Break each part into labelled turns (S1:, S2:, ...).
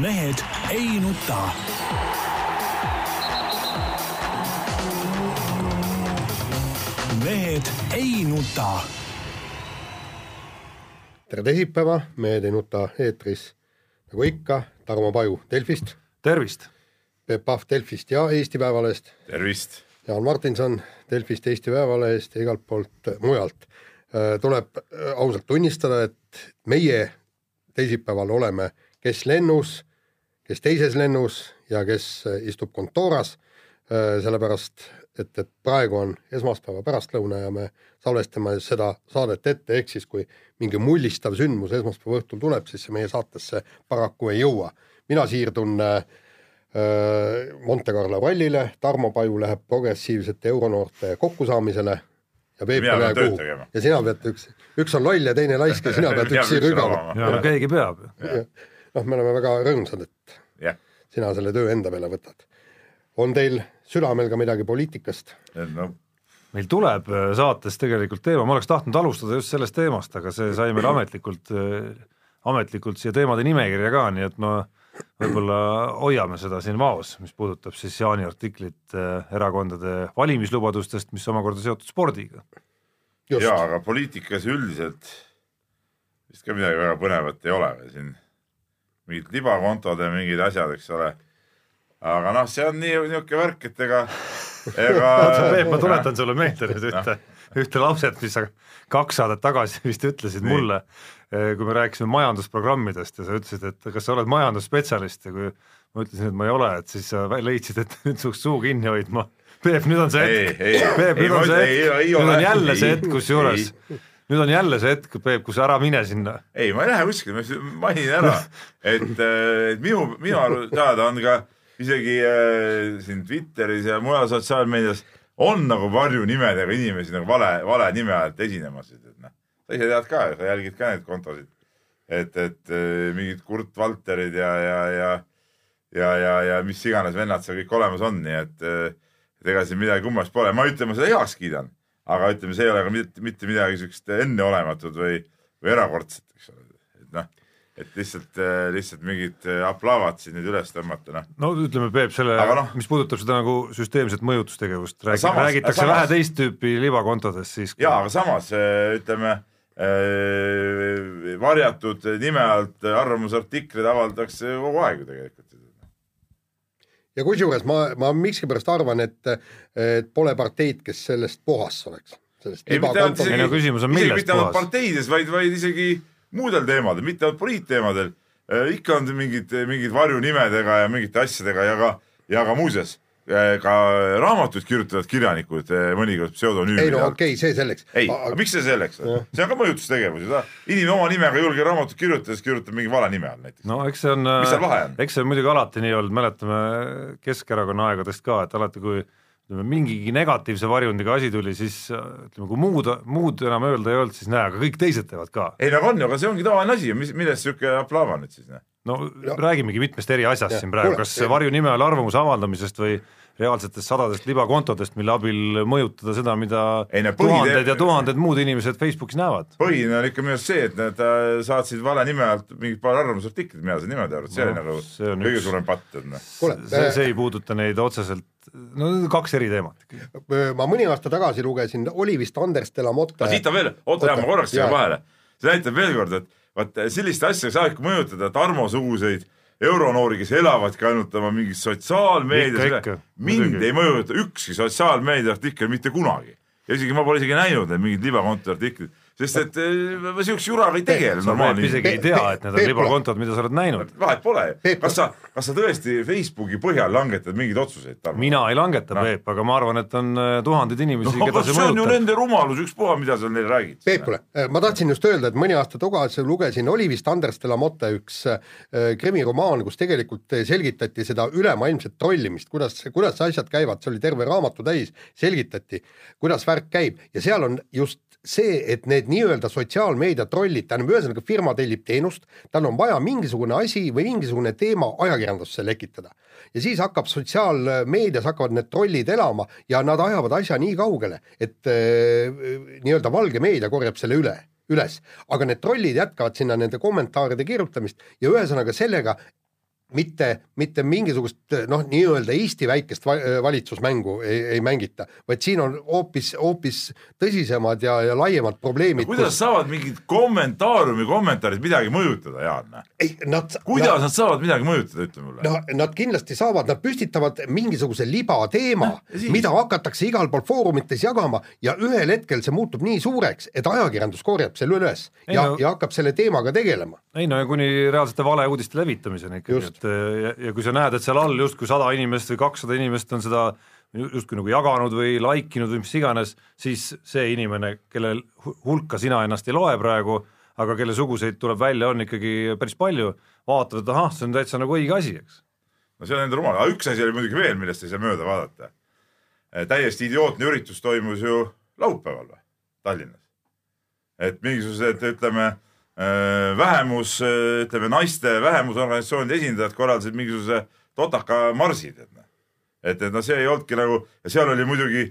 S1: mehed ei nuta. mehed ei nuta.
S2: tere teisipäeva, Mehed ei nuta eetris nagu ikka, Tarmo Paju Delfist,
S3: tervist!
S2: Peep Pahv Delfist ja Eesti Päevalehest,
S4: tervist!
S2: Jaan Martinson Delfist, Eesti Päevalehest ja igalt poolt mujalt. tuleb ausalt tunnistada, et meie teisipäeval oleme kes lennus, kes teises lennus ja kes istub kontooras, sellepärast et, et praegu on esmaspäeva pärastlõuna ja me salvestame seda saadet ette, ehk siis kui mingi mullistav sündmus esmaspäeva õhtul tuleb, siis see meie saatesse paraku ei jõua. mina siirdun äh, Monte Carlo rallile, Tarmo Paju läheb progressiivsete euronoorte kokkusaamisele ja Peep ei lähe kuhu. ja sina pead üks, üks on loll ja teine laisk ja sina pead üksi rügama.
S3: ja no keegi peab
S2: ju. Noh, me oleme väga rõõmsad, et
S4: yeah.
S2: sina selle töö enda peale võtad. on teil südamel ka midagi poliitikast?
S4: no
S3: meil tuleb äh, saates tegelikult teema, ma oleks tahtnud alustada just sellest teemast, aga see sai meil ametlikult, äh, ametlikult siia teemade nimekirja ka, nii et ma võib-olla hoiame seda siin vaos, mis puudutab siis Jaani artiklit äh, erakondade valimislubadustest, mis omakorda seotud spordiga.
S4: jaa, aga poliitikas üldiselt vist ka midagi väga põnevat ei ole siin, mingid libakontod ja mingid asjad, eks ole. aga noh, see on nii niisugune värk, et ega, ega
S3: Peep, ma tuletan sulle meelde nüüd ühte, ühte lauset, mis sa kaks saadet tagasi vist ütlesid nii. mulle, eh, kui me rääkisime majandusprogrammidest ja sa ütlesid, et kas sa oled majandusspetsialist ja kui ma ütlesin, et ma ei ole, et siis sa leidsid, et nüüd peaks suu kinni hoidma. Peep, nüüd on see hetk, Peep, nüüd on see hetk, nüüd on jälle see hetk, kusjuures nüüd on jälle see hetk, Peep, kus ära mine sinna.
S4: ei, ma ei lähe kuskile, ma mainin ära, et, et minu, minu teada on ka isegi äh, siin Twitteris ja mujal sotsiaalmeedias on nagu varjunimedega inimesi nagu vale, vale nime alt esinemas, et noh, sa ise tead ka, sa jälgid ka neid kontosid. et, et mingid Kurt Valterid ja, ja, ja, ja, ja, ja mis iganes vennad seal kõik olemas on, nii et, et ega siin midagi kummast pole, ma ütlen, ma seda heaks kiidan, aga ütleme, see ei ole ka mitte, mitte midagi siukest enneolematut või, või erakordset, eks ole, et noh et lihtsalt, lihtsalt mingid aplaavad siin nüüd üles tõmmata, noh.
S3: no ütleme, Peep, selle, no, mis puudutab seda nagu süsteemset mõjutustegevust, räägi, räägitakse samas, vähe teist tüüpi libakontodest siis.
S4: jaa, aga samas ütleme äh, varjatud nime alt arvamusartikleid avaldatakse kogu aeg ju tegelikult.
S2: Ja kusjuures ma, ma miskipärast arvan, et, et pole parteid, kes sellest puhas oleks.
S4: ei, mitte ainult
S3: isegi, isegi
S4: mitte ainult parteides, vaid, vaid isegi muudel teemadel, mitte ainult poliitteemadel äh,, ikka on mingid, mingid varjunimedega ja mingite asjadega ja ka, ja ka muuseas ka raamatuid kirjutavad kirjanikud äh, mõnikord pseudonüümide
S2: ei no okei okay,, see selleks.
S4: ei aga..., miks see selleks, see on ka mõjutustegevus ju, inimene oma nimega ei julge raamatut kirjutada, siis kirjutab mingi vale nime all näiteks.
S3: no eks see on, eks see on muidugi alati nii olnud, mäletame Keskerakonna aegadest ka, et alati kui ütleme, mingigi negatiivse varjundiga asi tuli, siis ütleme, kui muud, muud enam öelda ei olnud, siis näe, aga kõik teised teevad ka.
S4: ei no aga on ju, aga see ongi tavaline asi ju, mis, millest niisugune aplaava nüüd siis?
S3: No ja. räägimegi mitmest eri asjast ja. siin praegu, kas varjunime all arvamuse avaldamisest või reaalsetest sadadest libakontodest, mille abil mõjutada seda, mida ei, no, tuhanded ja tuhanded muud inimesed Facebookis näevad.
S4: põhiline on ikka minu arust see, et nad äh, saatsid vale nime alt mingid paar arvamusartiklit, mina saan niimoodi aru, et see no, oli nagu see kõige üks... suurem patt, et noh.
S3: see, see ei puuduta neid otseselt, no kaks eri teemat.
S2: ma mõni aasta tagasi lugesin, oli vist Anders Delamotte.
S4: aga siit on veel, oota, ma korraks jään vahele, see näitab veel kord, et vaat selliste asjadega saab ikka mõjutada Tarmo-suguseid euronoori, kes elavadki ainult oma mingis sotsiaalmeedias, mind ei mõjuta ükski sotsiaalmeedia artikkel mitte kunagi. ja isegi ma pole isegi näinud neid mingeid libakonto artikleid sest et ma eh, siukse juraga ei tegele
S3: normaalne. isegi ei tea, et need on libakontod, mida sa oled näinud.
S4: vahet pole, kas sa, kas sa tõesti Facebooki põhjal langetad mingeid otsuseid?
S3: mina ei langeta no., Peep, aga ma arvan, et on eh, tuhandeid inimesi no,, keda see mõjutab. see on
S4: ju nende rumalus, ükspuha, mida sa neile räägid.
S2: Peep, kuule, eh, ma tahtsin just öelda, et mõni aasta tagasi lugesin, oli vist Andres Delamotte üks krimiromaan, kus tegelikult selgitati seda ülemaailmset trollimist, kuidas, kuidas asjad käivad, see oli terve raamatu täis, selgitati, kuidas värk käib ja seal on just see, et need nii-öelda sotsiaalmeedia trollid, tähendab ühesõnaga firma tellib teenust, tal on vaja mingisugune asi või mingisugune teema ajakirjandusse lekitada. ja siis hakkab sotsiaalmeedias hakkavad need trollid elama ja nad ajavad asja nii kaugele, et äh, nii-öelda valge meedia korjab selle üle üles, aga need trollid jätkavad sinna nende kommentaaride kirjutamist ja ühesõnaga sellega mitte, mitte mingisugust noh, nii-öelda Eesti väikest va- valitsusmängu ei, ei mängita, vaid siin on hoopis, hoopis tõsisemad ja, ja laiemad probleemid.
S4: kuidas saavad mingid kommentaariumi kommentaarid midagi mõjutada, Jaan?
S2: ei, nad,
S4: kuidas
S2: nad,
S4: nad saavad midagi mõjutada, ütle mulle
S2: no nad kindlasti saavad, nad püstitavad mingisuguse libateema,
S4: siis?
S2: mida hakatakse igal pool foorumites jagama ja ühel hetkel see muutub nii suureks, et ajakirjandus korjab selle üles
S3: Ei
S2: ja
S3: no-
S2: ja hakkab selle teemaga tegelema.
S3: ei no ja kuni reaalsete valeuudiste levitamiseni ikkagi,
S2: Just.
S3: Et ja, ja kui sa näed, et seal all justkui sada inimest või kakssada inimest on seda ju- justkui nagu jaganud või like inud või mis iganes, siis see inimene, kelle hu- hulka sina ennast ei loe praegu, aga kelle suguseid tuleb välja, on ikkagi päris palju, vaatavad, et ahah, see on täitsa nagu õige asi, eks.
S4: no see on enda rumal, aga üks asi oli muidugi veel, millest ei saa mööda vaadata. täiesti idiootne üritus toimus ju laupäeval või, Tallinnas. et mingisugused, ütleme vähemus, ütleme naiste vähemusorganisatsioonide esindajad korraldasid mingisuguse totaka marsi, tead noh. et, et no see ei olnudki nagu, seal oli muidugi,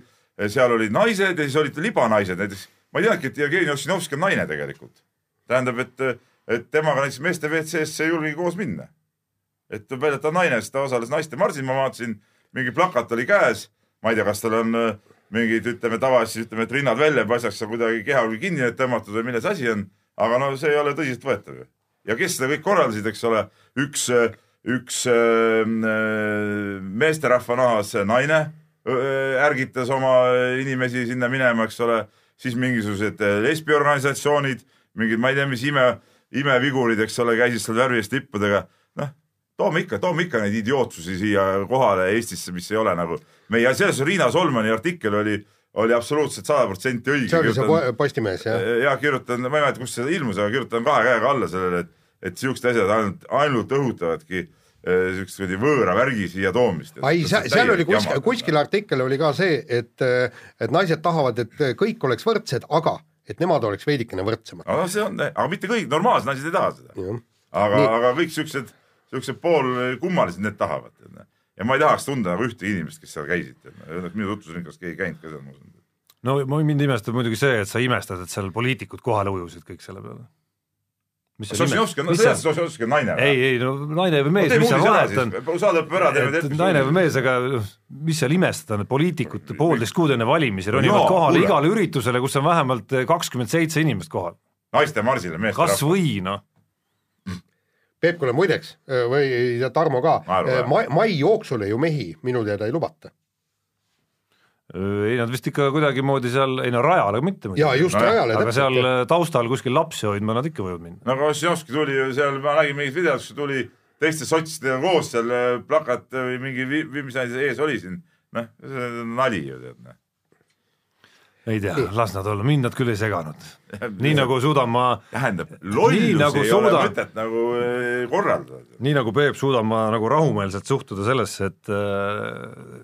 S4: seal olid naised ja siis olid libanaised, näiteks ma ei teadnudki, et Jevgeni Ossinovski on naine tegelikult. tähendab, et, et temaga näiteks meeste WC-sse ei julgegi koos minna et tuleb välja, et ta on naine, sest ta osales naiste marsil, ma vaatasin, mingi plakat oli käes, ma ei tea, kas tal on äh, mingid, ütleme tavaliselt ütleme, et rinnad välja paistaks, kuidagi keha kinni tõmmatud või milles asi on, aga no see ei ole tõsiseltvõetav ju. ja kes seda kõik korraldasid, eks ole, üks, üks äh, meesterahva nahas naine äh, ärgitas oma inimesi sinna minema, eks ole, siis mingisugused äh, lesbiorganisatsioonid, mingid, ma ei tea, mis ime, imevigurid, eks ole, käisid seal värviliste lippudega, noh toome ikka, toome ikka neid idiootsusi siia kohale Eestisse, mis ei ole nagu meie, selles Riina Solmani artikkel oli, oli absoluutselt sada protsenti õige.
S2: see oli see po- Postimees jah?
S4: ja kirjutan, ma ei mäleta, kust see ilmus, aga kirjutan kahe käega alla sellele, et, et siuksed asjad ainult, ainult õhutavadki eh, siukest kuradi võõra värgi siia toomist.
S2: ei, seal oli kuskil, kuskil artikkel oli ka see, et, et naised tahavad, et kõik oleks võrdsed, aga et nemad oleks veidikene võrdsemad.
S4: aga see on, aga mitte kõik normaalsed naised ei taha seda. aga aga kõik siuksed, siuksed poolkummalised, need tahavad. Ja ma ei tahaks tunda nagu ühtegi inimest, kes seal käisid. minu tutvusringkas keegi ei käinud ka seal, ma usun.
S3: no mind imestab muidugi see, et sa imestad, et seal poliitikud kohale ujusid kõik selle peale.
S4: Sossinovski on, sa tead, Sossinovski on naine
S3: ei, ei no naine või mees, mis seal vahet on
S4: saade lõpeb ära, teeme
S3: et naine või mees, aga mis seal imestada on, et poliitikud poolteist kuud enne valimisi ronivad
S4: jaa,
S3: kohale igale üritusele, kus on vähemalt kakskümmend seitse inimest kohal.
S4: naiste marsile meeste
S3: kas või noh,
S2: Peep, kuule muideks või ja Tarmo ka
S4: jah.
S2: mai, mai jooksul ju mehi minu teada ei lubata.
S3: ei nad vist ikka kuidagimoodi seal, ei no rajale mitte
S2: ja just
S4: Nojah,
S2: rajale
S3: aga seal
S2: täpselt.
S3: äh, taustal kuskil lapsi hoidma nad ikka võivad minna.
S4: no aga Ossinovski tuli ju seal, ma nägin mingit videot, kus tuli teiste sotsidega koos seal äh, plakat või mingi, mis asi see ees oli siin. noh, see on nali ju tead noh.
S3: Ei tea, las nad olla, mind nad küll ei seganud. nii nagu suudan ma,
S4: tähendab, lollusi
S3: Nii nagu
S4: ei ole
S3: suudad.
S4: mõtet nagu äh, korraldada.
S3: nii nagu Peep, suudan ma nagu rahumeelselt suhtuda sellesse, et äh,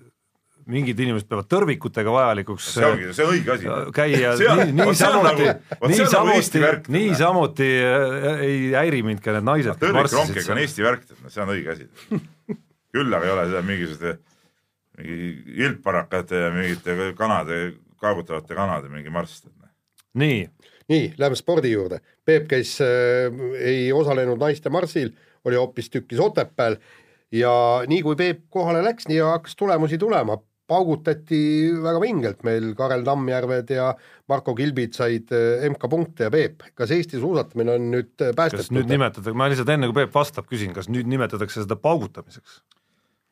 S3: mingid inimesed peavad tõrvikutega vajalikuks
S4: see ongi, see on õige asi.
S3: käia
S4: See on-
S3: nii, niisamuti
S4: nagu-, on nagu
S3: niisamuti niisamuti ei häiri mind ka need naised, marssisid
S4: on. Eesti värk, see on õige asi. küll aga ei ole seda mingisuguste mingi ilmparakate ja mingite kanade, kaagutavate kanade mingi marss.
S3: nii,
S2: nii, läheme spordi juurde. Peep käis äh,, ei osalenud naiste marssil, oli hoopistükkis Otepääl ja nii kui Peep kohale läks, nii hakkas tulemusi tulema. paugutati väga vingelt meil, Karel Tammjärved ja Marko Kilbid said äh, MK-punkte ja Peep, kas Eesti suusatamine on nüüd äh,
S3: kas nüüd
S2: päästetud?
S3: nimetatakse, ma lihtsalt enne kui Peep vastab, küsin, kas nüüd nimetatakse seda paugutamiseks?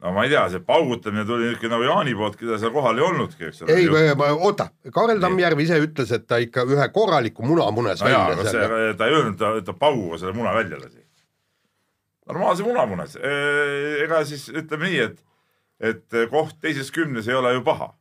S4: No ma ei tea, see paugutamine tuli niisugune nagu Jaani poolt, keda seal kohal ei olnudki, eks ole.
S2: ei, oota, Karel Tammjärv ise ütles, et ta ikka ühe korraliku muna munes
S4: no
S2: välja
S4: ta ei öelnud, ta, ta pauguga selle muna välja lasi. normaalse muna munes, ega siis ütleme nii, et, et koht teises kümnes ei ole ju paha.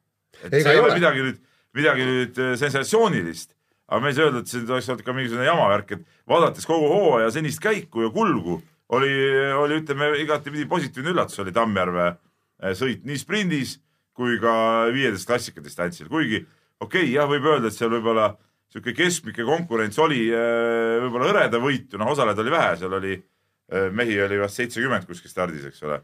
S4: et
S2: Ega
S4: see
S2: ei
S4: ole
S2: ole.
S4: midagi nüüd, midagi nüüd eh, sensatsioonilist, aga ma ei saa öelda, et see oleks olnud ka mingisugune jamavärk, et vaadates kogu hooaja senist käiku ja kulgu, oli, oli ütleme igatepidi positiivne üllatus oli Tammjärve eh, sõit nii sprindis kui ka viieteist klassikadistantsil, kuigi okei okay,, jah, võib öelda, et seal võib-olla sihuke keskmike konkurents oli eh, võib-olla hõreda võitu, noh, osalejaid oli vähe, seal oli eh, mehi oli vast seitsekümmend kuskil stardis, eks ole.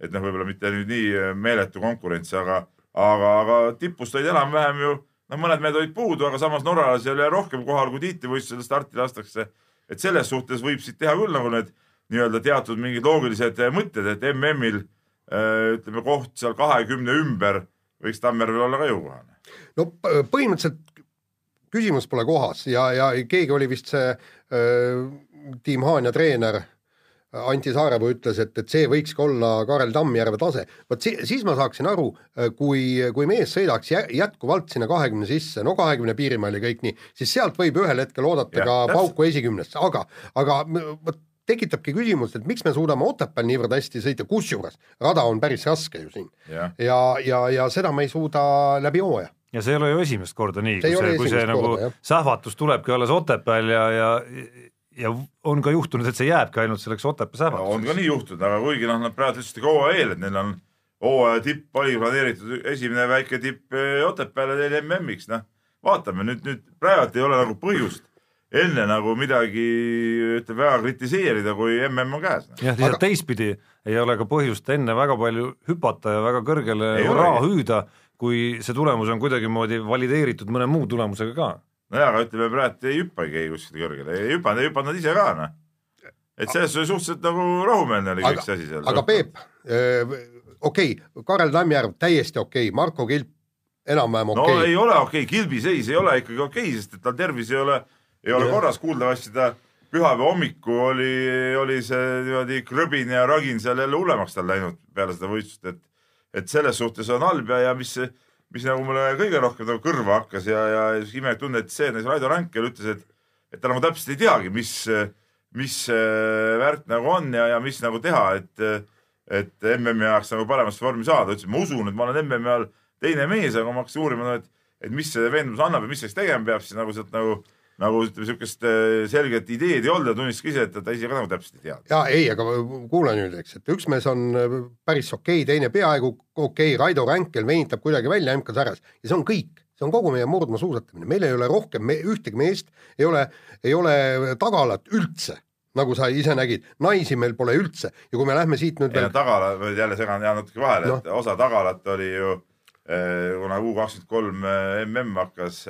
S4: et noh, võib-olla mitte nüüd nii meeletu konkurents, aga, aga, aga tipust olid enam-vähem ju, noh, mõned mehed olid puudu, aga samas norralasi oli rohkem kohal, kui tiitlivõistlusel starti lastakse. et selles suhtes võib siit teha küll nagu need nii-öelda teatud mingid loogilised mõtted, et MM-il äh, ütleme koht seal kahekümne ümber võiks Tammjärvel olla ka jõukohane.
S2: no põhimõtteliselt küsimus pole kohas ja, ja keegi oli vist see äh, tiim Haanja treener Anti Saarepuu ütles, et, et see võikski olla Karel Tammjärve tase. vot si siis ma saaksin aru, kui, kui mees sõidaks jä jätkuvalt sinna kahekümne sisse, no kahekümne piirimail ja kõik nii, siis sealt võib ühel hetkel oodata
S4: Jah,
S2: ka
S4: täpselt.
S2: pauku esikümnesse, aga, aga vot tekitabki küsimust, et miks me suudame Otepääl niivõrd hästi sõita, kusjuures rada on päris raske ju siin
S4: jah,
S2: ja, ja, ja seda me ei suuda läbi hooaja.
S3: ja see ei ole ju esimest korda nii, kui see, kui see nagu
S2: korda, jah.
S3: sähvatus tulebki alles Otepääl ja, ja ja on ka juhtunud, et see jääbki ainult selleks Otepää
S4: on
S3: sähvatuseks.
S4: ka nii juhtunud, aga kuigi noh, nad praegu ütlesid ka hooaja eel, et neil on hooaja tipp oli planeeritud esimene väike tipp Otepääle teil MM-iks, noh. vaatame nüüd, nüüd praegu ei ole nagu põhjust enne nagu midagi ütleme väga kritiseerida, kui MM on käes no..
S3: jah, lihtsalt teistpidi ei ole ka põhjust enne väga palju hüpata ja väga kõrgele hurraa hüüda, kui see tulemus on kuidagimoodi valideeritud mõne muu tulemusega ka.
S4: nojah, aga ütleme praegu ei hüppagi keegi kuskile kõrgele, ei hüpanud, ei hüpanud nad ise ka noh. et selles suhtes suhteliselt nagu rahumeelne oli kõik see asi seal.
S2: aga Peep, okei okay,, Karel Tammjärv täiesti okei okay., Marko Kilp enam-vähem
S4: no
S2: okei okay.
S4: ei ole okei okay., kilbiseis ei ole ikkagi okei okay,, sest et tal tervis ei ole, ei ole korras, kuuldavasti ta pühapäeva hommikul oli, oli see niimoodi krõbin ja ragin seal jälle hullemaks tal läinud peale seda võistlust, et et selles suhtes on halb ja, ja mis, mis nagu mulle kõige rohkem nagu kõrva hakkas ja, ja imelik tunne, et see Raido Ränkel ütles, et et ta nagu täpselt ei teagi, mis, mis värk nagu on ja, ja mis nagu teha, et et MM-i ajaks nagu paremasse vormi saada, ütles, et ma usun, et ma olen MM-i ajal teine mees, aga ma hakkasin uurima, et, et mis see veendumus annab ja mis selleks tegema peab, siis nagu sealt nagu, nagu ütleme, siukest äh, selget ideed ei olnud ja tunnistas ka ise, et ta ise ka nagu täpselt ei tea.
S2: ja ei, aga kuula nüüd, eks, et üks mees on päris okei okay,, teine peaaegu okei okay,, Raido Ränkel venitab kuidagi välja MK-sarjas ja see on kõik, see on kogu meie murdmaasuusatamine, meil ei ole rohkem me, ühtegi meest, ei ole, ei ole tagalat üldse, nagu sa ise nägid, naisi meil pole üldse ja kui me lähme siit nüüd veel,
S4: tagala, jälle segan jään natuke vahele
S2: Noh.
S4: no., et osa tagalat oli ju eh, kuna U kakskümmend kolm MM hakkas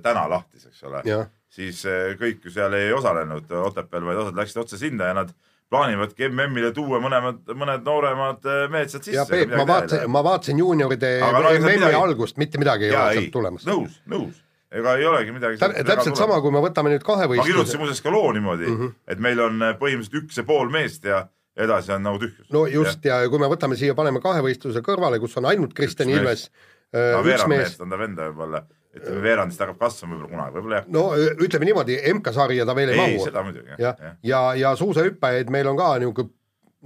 S4: täna lahtis, eks ole, siis eh, kõik ju seal ei osalenud Otepääl, vaid osad läksid otse sinna ja nad plaanivadki MM-ile tuua mõlemad, mõned nooremad eh, mehed sealt sisse.
S2: ja Peep, ma vaatasin, ma vaatasin juunioride MM-i
S4: midagi-
S2: algust, mitte midagi ei
S4: jaa,
S2: ole sealt, tulemas.
S4: nõus, nõus, ega ei olegi midagi.
S2: täpselt sama, kui me võtame nüüd
S4: ma kirjutasin
S2: kahevõistluse,
S4: muuseas ka loo niimoodi mm. -hmm. et meil on eh, põhimõtteliselt üks ja pool meest ja edasi on nagu tühjus.
S2: no just ja, ja kui me võtame siia, paneme kahevõistluse kõrvale, kus on ainult Kristjan
S4: Üks
S2: Ilves, üks mees
S4: meest on ta venda võib-olla, ütleme veerandist hakkab kasvama võib-olla kunagi, võib-olla jah.
S2: no ütleme niimoodi, MK-sarja ta veel ei,
S4: ei,
S2: mahu.
S4: seda muidugi
S2: jah
S4: jah,
S2: ja, ja, ja suusahüppajaid meil on ka niisugune,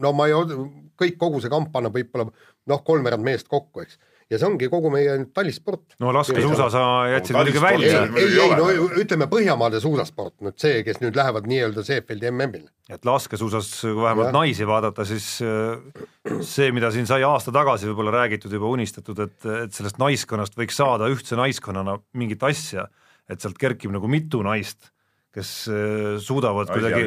S2: no ma ei, kõik kogu see kamp annab võib-olla noh, kolmveerand meest kokku, eks. Ja see ongi kogu meie nüüd talisport.
S3: no laskesuusa sa jätsid
S4: No
S3: muidugi
S2: ei,
S3: välja
S2: ei, ei
S4: ei
S2: no ütleme Põhjamaade suusasport nüüd see, kes nüüd lähevad nii-öelda Seefeldi MM-ile.
S3: et laskesuusas, kui vähemalt
S2: Jah.
S3: naisi vaadata, siis äh, see, mida siin sai aasta tagasi võib-olla räägitud, juba unistatud, et, et sellest naiskonnast võiks saada ühtse naiskonnana mingit asja, et sealt kerkib nagu mitu naist, kes äh, suudavad
S4: no,.
S3: kuidagi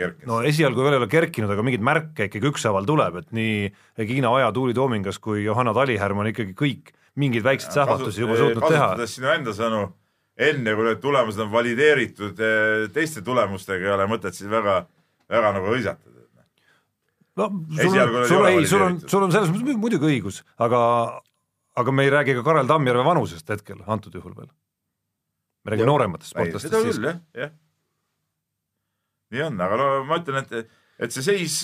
S4: kerkinud
S3: no esialgu veel ei ole kerkinud, aga mingeid märke ikkagi ükshaaval tuleb, et nii Regina Oja, Tuuli Toomingas kui Johanna Talihärm on ikkagi kõik mingeid väikseid sähvatusi juba suutnud teha.
S4: kasutades sinu enda sõnu, enne kui need tulemused on valideeritud eh, teiste tulemustega, ei ole mõtet siis väga, väga nagu hõisatada.
S3: no sul
S4: Esialgu
S3: on, sul ei, sul on, sul on selles mõttes muidugi õigus, aga aga me ei räägi ka Karel Tammjärve vanusest hetkel antud juhul veel. me räägime noorematest sportlastest siis
S4: küll. jah, jah. Nii on, aga no ma ütlen, et, et see seis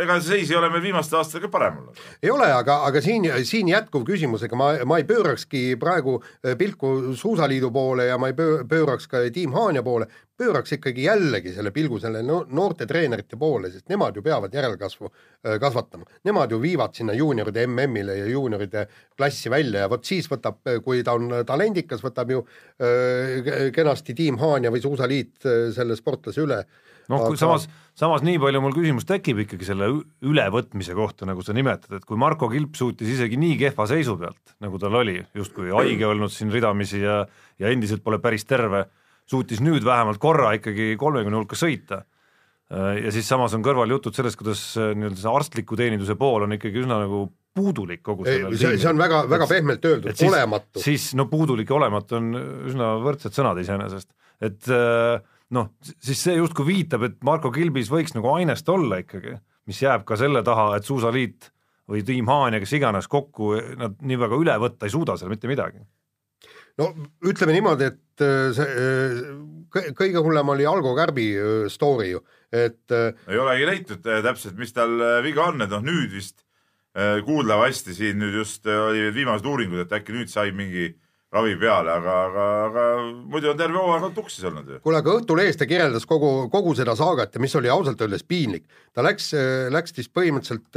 S4: ega see seis ei ole meil viimaste aastatega parem olnud.
S2: ei ole, aga, aga siin, siin jätkuv küsimus, ega ma, ma ei pöörakski praegu eh, pilku Suusaliidu poole ja ma ei pöö- pööraks ka Tiim Haanja poole, pööraks ikkagi jällegi selle pilgu selle no, noorte treenerite poole, sest nemad ju peavad järelkasvu eh, kasvatama. Nemad ju viivad sinna juunioride MM-ile ja juunioride klassi välja ja vot siis võtab, kui ta on talendikas, võtab ju äh, kenasti Tiim Haanja või Suusaliit selle sportlase üle.
S3: noh, kui samas, samas nii palju mul küsimus tekib ikkagi selle ülevõtmise kohta, nagu sa nimetad, et kui Marko Kilp suutis isegi nii kehva seisu pealt, nagu tal oli, justkui haige olnud siin ridamisi ja ja endiselt pole päris terve, suutis nüüd vähemalt korra ikkagi kolmekümne hulka sõita. ja siis samas on kõrval jutud sellest, kuidas äh, nii-öelda see arstliku teeninduse pool on ikkagi üsna nagu puudulik kogu sellel
S2: see, see on väga, väga pehmelt öeldud olematu.
S3: siis no puudulik ja olematu on üsna võrdsed sõnad iseenesest, et äh, noh, siis see justkui viitab, et Marko Kilbis võiks nagu ainest olla ikkagi, mis jääb ka selle taha, et Suusaliit või Tiim Haan ja kes iganes kokku nad nii väga üle võtta ei suuda seal mitte midagi.
S2: no ütleme niimoodi, et äh, see äh, kõ- kõige hullem oli Algo Kärbi äh, story ju, et
S4: ei olegi leitud täpselt, mis tal viga on, et noh, nüüd vist kuuldavasti siin nüüd just äh, oli viimased uuringud, et äkki nüüd sai mingi ravi peale, aga, aga, aga muidu on terve hooaeg olnud tuksis olnud ju.
S2: kuule, aga Õhtulehes ta kirjeldas kogu, kogu seda saagat ja mis oli ausalt öeldes piinlik. ta läks, läks siis põhimõtteliselt,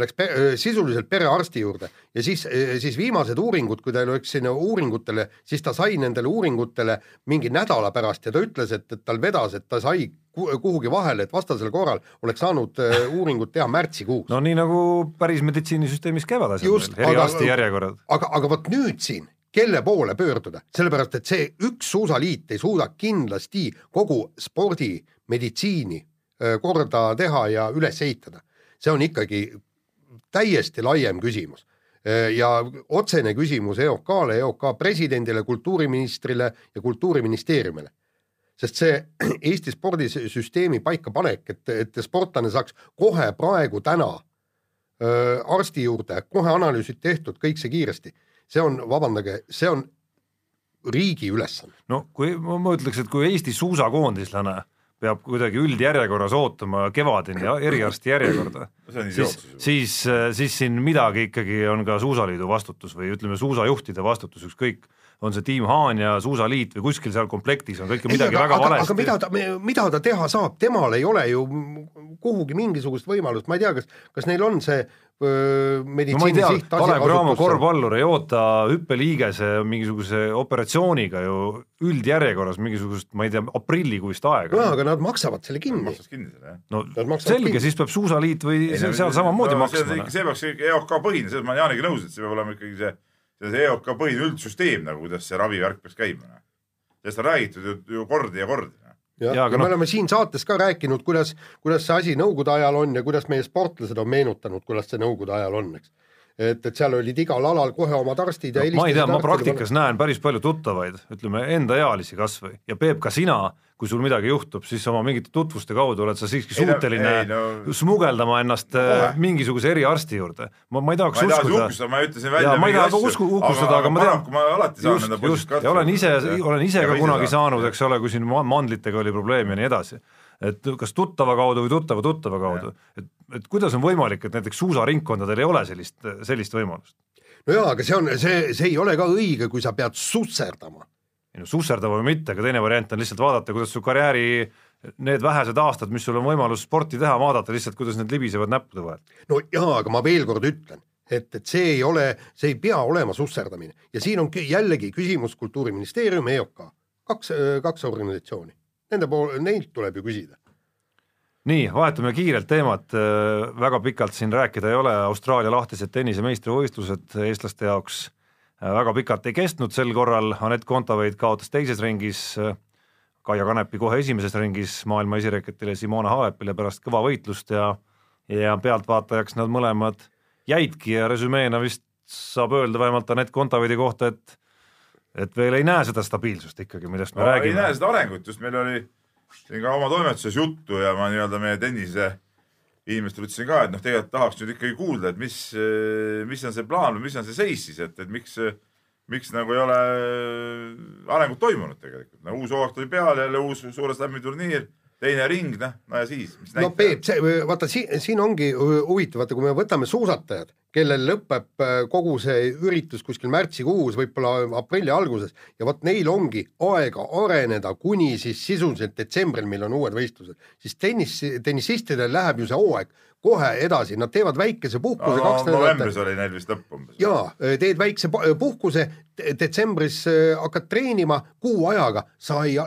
S2: läks pe, sisuliselt perearsti juurde ja siis, siis viimased uuringud, kui ta läks sinna uuringutele, siis ta sai nendele uuringutele mingi nädala pärast ja ta ütles, et, et tal vedas, et ta sai ku- kuhugi vahele, et vastasel korral oleks saanud äh, uuringut teha märtsikuus
S3: no nii nagu päris meditsiinisüsteemis käivad asjad eriarsti
S2: aga-
S3: järjekorrad.
S2: aga, aga vot nüüd siin, kelle poole pöörduda, sellepärast et see üks suusaliit ei suuda kindlasti kogu spordi meditsiini öö, korda teha ja üles ehitada. see on ikkagi täiesti laiem küsimus ja otsene küsimus EOK-le, EOK presidendile, kultuuriministrile ja kultuuriministeeriumile. sest see Eesti spordisüsteemi paikapanek, et, et sportlane saaks kohe praegu täna arsti juurde, kohe analüüsid tehtud, kõik see kiiresti, see on, vabandage, see on riigi ülesanne.
S3: no kui ma ma ütleks, et kui Eesti suusakoondislane peab kuidagi üldjärjekorras ootama kevadeni ja eriarsti järjekorda,
S4: see on
S3: siis
S4: idiootsus, ju.
S3: siis, siis siin midagi ikkagi on ka Suusaliidu vastutus või ütleme, suusajuhtide vastutus, ükskõik, on see Tiim Haan ja Suusaliit või kuskil seal komplektis on kõik midagi
S2: aga,
S3: väga
S2: aga, aga
S3: valesti
S2: mida. ta, mida ta teha saab, temal ei ole ju kuhugi mingisugust võimalust, ma ei tea, kas, kas neil on see öö,
S3: no ma ei tea, Kalev Cramo korvpallur ei oota hüppeliigese mingisuguse operatsiooniga ju üldjärjekorras mingisugust, ma ei tea, aprillikuist
S2: no
S3: aega.
S2: aga nad maksavad selle kinni.
S3: no selge,
S2: kinni.
S3: siis peab Suusaliit või
S4: Ei,
S3: see-
S4: no
S3: seal samamoodi
S4: no,
S3: maksma.
S4: see, see peaks ikkagi EOK põhine, selles ma olen Jaaniga nõus, et see peab olema ikkagi see, see EOK põhine üldsüsteem nagu, kuidas see ravivärk peaks käima. sellest on räägitud ju, ju kordi ja kordi.
S2: Ja,
S3: Jaa,
S2: ja, me
S3: noh-
S2: oleme siin saates ka rääkinud, kuidas, kuidas see asi Nõukogude ajal on ja kuidas meie sportlased on meenutanud, kuidas see Nõukogude ajal on, eks. et, et seal olid igal alal kohe omad arstid ja
S3: no, ma ei tea, ma praktikas näen päris palju tuttavaid, ütleme endaealisi kas või. Ja Peep, ka sina, kui sul midagi juhtub, siis oma mingite tutvuste kaudu oled sa siiski
S4: Ei no-
S3: suuteline
S4: ei no-
S3: smugeldama ennast äh, mingisuguse eriarsti juurde. ma, ma ei tahaks
S4: ma ei
S3: uskuda.
S4: uhkustada, ma ütlesin välja
S3: Jaa, ma ei taha ka usku- uhkustada, aga ma tean-
S4: ma alati saan
S3: just
S4: nende,
S3: just. ja olen ise, olen ise ka kunagi saanud, eks ole, kui siin ma- mandlitega oli probleem ja nii edasi. Et kas tuttava kaudu või tuttava tuttava kaudu, et, et kuidas on võimalik, et näiteks suusaringkondadel ei ole sellist, sellist võimalust?
S2: no jaa, aga see on, see, see ei ole ka õige, kui sa pead susserdama.
S3: ei no susserdama või mitte, aga teine variant on lihtsalt vaadata, kuidas su karjääri need vähesed aastad, mis sul on võimalus sporti teha, vaadata lihtsalt, kuidas need libisevad näppude vahel.
S2: no jaa, aga ma veel kord ütlen, et, et see ei ole, see ei pea olema susserdamine ja siin on jällegi küsimus Kultuuriministeerium, EOK, kaks, kaks organisatsiooni, nende pool, neilt tuleb ju küsida.
S3: nii, vahetame kiirelt teemat, väga pikalt siin rääkida ei ole, Austraalia lahtised tennise meistrivõistlused eestlaste jaoks väga pikalt ei kestnud sel korral, Anett Kontaveit kaotas teises ringis, Kaia Kanepi kohe esimeses ringis maailma esireketile Simona Halepile pärast kõva võitlust ja ja pealtvaatajaks nad mõlemad jäidki ja resümeena vist saab öelda vähemalt Anett Kontaveidi kohta, et et veel ei näe seda stabiilsust ikkagi, millest me
S4: ei
S3: räägime
S4: näe. seda arengut, just meil oli siin ka oma toimetuses juttu ja ma nii-öelda meie tennise inimestele ütlesin ka, et noh, tegelikult tahaks nüüd ikkagi kuulda, et mis, mis on see plaan või mis on see seis siis, et, et miks, miks nagu ei ole arengut toimunud tegelikult, no uus hooaeg tuli peale, jälle uus suure slam'i turniir, teine ring, noh, no ja siis, mis
S2: no Peep, see, vaata siin, siin ongi hu- huvitav, vaata kui me võtame suusatajad, kellel lõpeb äh, kogu see üritus kuskil märtsikuus, võib-olla aprilli alguses. Ja vot neil ongi aega areneda kuni siis sisuliselt detsembril, mil on uued võistlused, siis tennis, tennisistidel läheb ju see hooaeg kohe edasi, nad teevad väikese puhkuse
S4: no, novembris oli neil vist lõpp umbes.
S2: jaa, teed väikse pu- puhkuse, detsembris äh, hakkad treenima kuu ajaga, sa ei,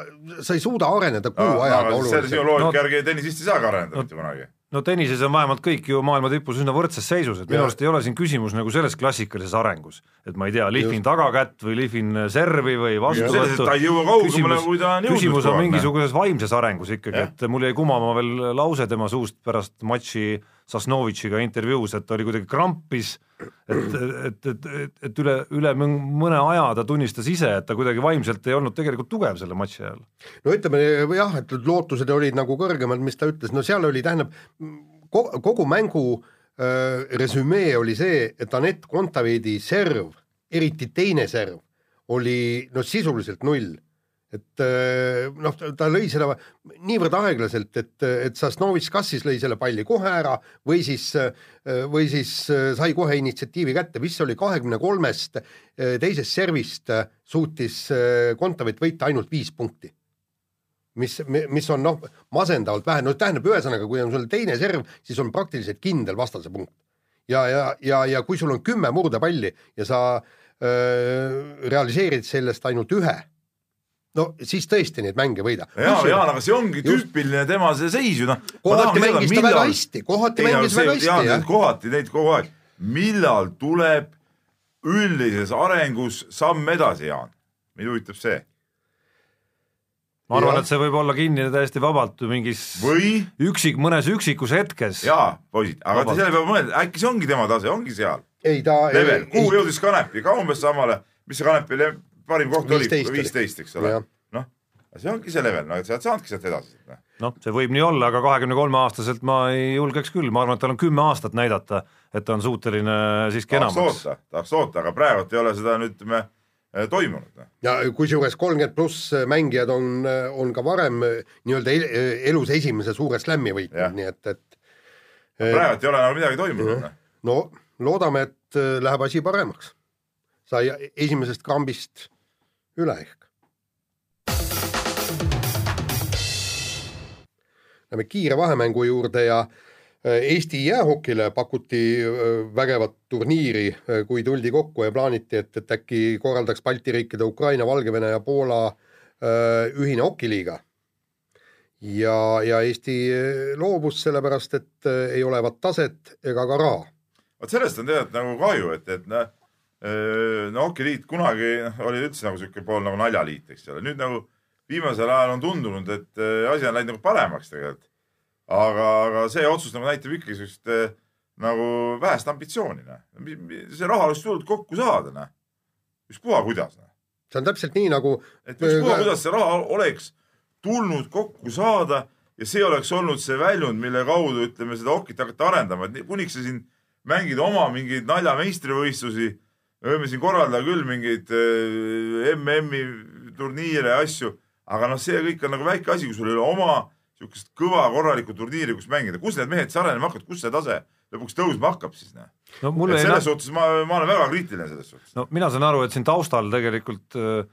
S2: sa ei suuda areneda kuu ajaga
S4: selle sinu loogika
S3: No-
S4: järgi tennisist ei saagi areneda
S3: No-
S4: mitte kunagi.
S3: No tennises on vähemalt kõik ju maailma tipus üsna võrdses seisus, et minu arust ei ole siin küsimus nagu selles klassikalises arengus, et ma ei tea, lihvin tagakätt või lihvin servi või vastuvõttu.
S4: Jõudnud
S3: küsimus on mingisuguses vaimses arengus ikkagi, et mul jäi kumama veel lause tema suust pärast matši Sasnovitšiga intervjuus, et oli kuidagi krampis et, et, et, et, üle, üle mõne aja ta tunnistas ise, et ta kuidagi vaimselt ei olnud tegelikult tugev selle matši ajal.
S2: no ütleme jah, et lootused olid nagu kõrgemad, mis ta ütles, no seal oli, tähendab, kogu mängu äh, resümee oli see, et Anett Kontaveidi serv, eriti teine serv, oli noh, sisuliselt null et äh, noh, ta lõi selle niivõrd aeglaselt, et, et Sasnovitš kas siis lõi selle palli kohe ära või siis, äh, või siis äh, sai kohe initsiatiivi kätte, mis oli kahekümne kolmest teisest servist suutis Kontaveit võita ainult viis punkti. mis, mis on noh, masendavalt vähe, no tähendab, ühesõnaga, kui on sul teine serv, siis on praktiliselt kindel vastase punkt. ja, ja, ja, ja kui sul on kümme murdepalli ja sa öö, realiseerid sellest ainult ühe no siis tõesti neid mänge võida.
S4: jaa, Jaan, aga see ongi just... tüüpiline tema see seis ju noh.
S2: kohati mängis ta väga hästi, kohati ei, mängis väga hästi, jah.
S4: kohati neid kogu aeg. millal tuleb üldises arengus samm edasi, Jaan? mind huvitab see.
S3: ma arvan, et see võib olla kinni täiesti vabalt mingis
S4: või
S3: üksik, mõnes üksikus hetkes.
S4: jaa, poisid, aga te selle peale mõelda, äkki see ongi tema tase, ongi seal?
S2: ei ta
S4: level, kuhu jõudis Kanepi, ka umbes samale, mis see Kanepi parim koht oli, viisteist, eks ole. noh, see ongi see level, no et sa oled saanudki sealt edasi.
S3: noh, noh see võib nii olla, aga kahekümne kolme aastaselt ma ei julgeks küll, ma arvan, et tal on kümme aastat näidata, et ta on suuteline siiski enamaks.
S4: tahaks oota, aga praegult ei ole seda nüüd ütleme eh, toimunud. Noh.
S2: ja kusjuures kolmkümmend pluss mängijad on, on ka varem nii-öelda elus esimese suure slämmi võitnud, nii et, et
S4: praegu ei ole nagu midagi toimunud.
S2: Noh. no loodame, et läheb asi paremaks. sai esimesest kambist üle ehk. Lähme kiire vahemängu juurde ja äh, Eesti jäähokile pakuti äh, vägevat turniiri, äh, kui tuldi kokku ja plaaniti, et, et äkki korraldaks Balti riikide Ukraina, Valgevene ja Poola ühine hokiliiga. ja, ja Eesti loobus sellepärast, et ei olevat taset ega ka raha.
S4: vot sellest on tegelikult nagu kahju, et, et noh no hokiliit kunagi oli üldse nagu sihuke pool nagu naljaliit, eks ole, nüüd nagu viimasel ajal on tundunud, et asi on läinud nagu paremaks tegelikult. aga, aga see otsus nagu näitab ikkagi siukest nagu vähest ambitsiooni, noh. see raha oleks tulnud kokku saada, noh. ükspuha kuidas, noh.
S2: see on täpselt nii nagu.
S4: et ükspuha, kuidas see raha oleks tulnud kokku saada ja see oleks olnud see väljund, mille kaudu ütleme seda hokit hakata arendama, et kuniks sa siin mängid oma mingeid naljameistrivõistlusi me võime siin korraldada küll mingeid äh, MM-i turniire ja asju, aga noh, see kõik on nagu väike asi, kui sul ei ole oma niisugust kõva korralikku turniiri, kus mängida, kus need mehed siis arenema hakkavad, kus see tase lõpuks tõusma hakkab siis noh no,? selles ei... suhtes ma, ma olen väga kriitiline selles suhtes.
S3: no mina saan aru, et siin taustal tegelikult äh,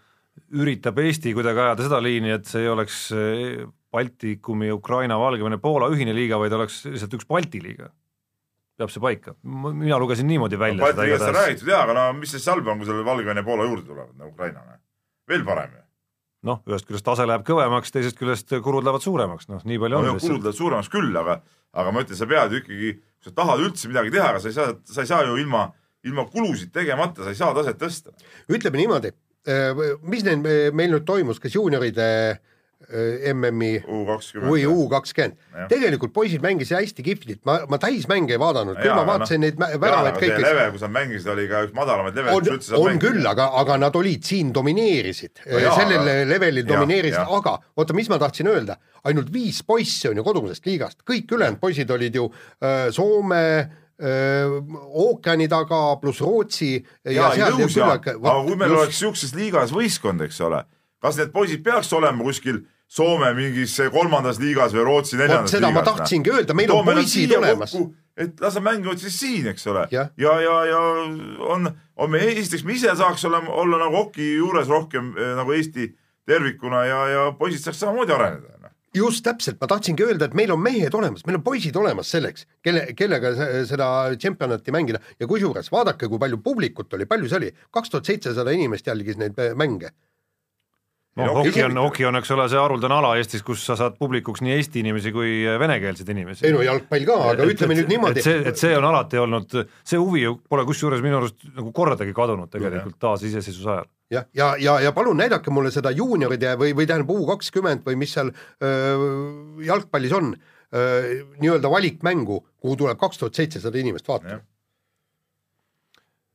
S3: üritab Eesti kuidagi ajada seda liini, et see ei oleks äh, Baltikumi, Ukraina, Valgevene, Poola ühine liiga, vaid oleks lihtsalt üks Balti liiga peab see paika, mina lugesin niimoodi välja
S4: no,. Balti liigast on räägitud jaa, aga no mis siis halba on, kui selle Valgevene ja Poola juurde tulevad, no Ukraina, veel parem ju.
S3: noh, ühest küljest tase läheb kõvemaks, teisest küljest kulud lähevad suuremaks, noh, nii palju
S4: no, on. kulud lähevad suuremaks küll, aga, aga ma ütlen, sa pead ju ikkagi, kui sa tahad üldse midagi teha, aga sa ei saa, sa ei saa ju ilma, ilma kulusid tegemata, sa ei saa taset tõsta.
S2: ütleme niimoodi, eh, mis neil, meil nüüd toimus, kas juunioride äh, Äh, MM-i või U kakskümmend. tegelikult poisid mängisid hästi kihvtilt, ma, ma täismänge ei vaadanud, küll ma vaatasin no, neid väravaid kõiki.
S4: level, kus nad mängisid, oli ka üks madalamaid leveleid,
S2: kus üldse saab on mängida. küll, aga, aga nad olid siin, domineerisid. Sellel aga... levelil domineerisid, aga oota, mis ma tahtsin öelda, ainult viis poissi on ju kodusest liigast, kõik ülejäänud poisid olid ju äh, Soome äh, ookeani taga pluss Rootsi
S4: ja, ja seal aga kui meil just... oleks siukses liigas võistkond, eks ole, kas need poisid peaks olema kuskil Soome mingis kolmandas liigas või Rootsi neljandas
S2: liigas. seda ma tahtsingi no. öelda, meil on poisid olemas.
S4: et las nad mängivad siis siin, eks ole. ja, ja, ja, ja on, on me esiteks, me ise saaks olema, olla nagu hoki juures rohkem eh, nagu Eesti tervikuna ja, ja poisid saaks samamoodi areneda noh.
S2: just täpselt, ma tahtsingi öelda, et meil on mehed olemas, meil on poisid olemas selleks, kelle, kellega seda tšempionati mängida ja kusjuures vaadake, kui palju publikut oli, palju see oli, kaks tuhat seitsesada inimest jälgis neid mänge
S3: no hoki on, hoki on, eks ole, see haruldane ala Eestis, kus sa saad publikuks nii eesti inimesi kui venekeelseid inimesi.
S2: ei no jalgpall ka, aga et, ütleme et, nüüd niimoodi.
S3: see, et see on alati olnud, see huvi pole kusjuures minu arust nagu kordagi kadunud tegelikult taasiseseisvuse ajal.
S2: jah, ja, ja, ja, ja palun näidake mulle seda juunioride või, või tähendab U kakskümmend või mis seal öö, jalgpallis on, nii-öelda valikmängu, kuhu tuleb kaks tuhat seitsesada inimest vaatama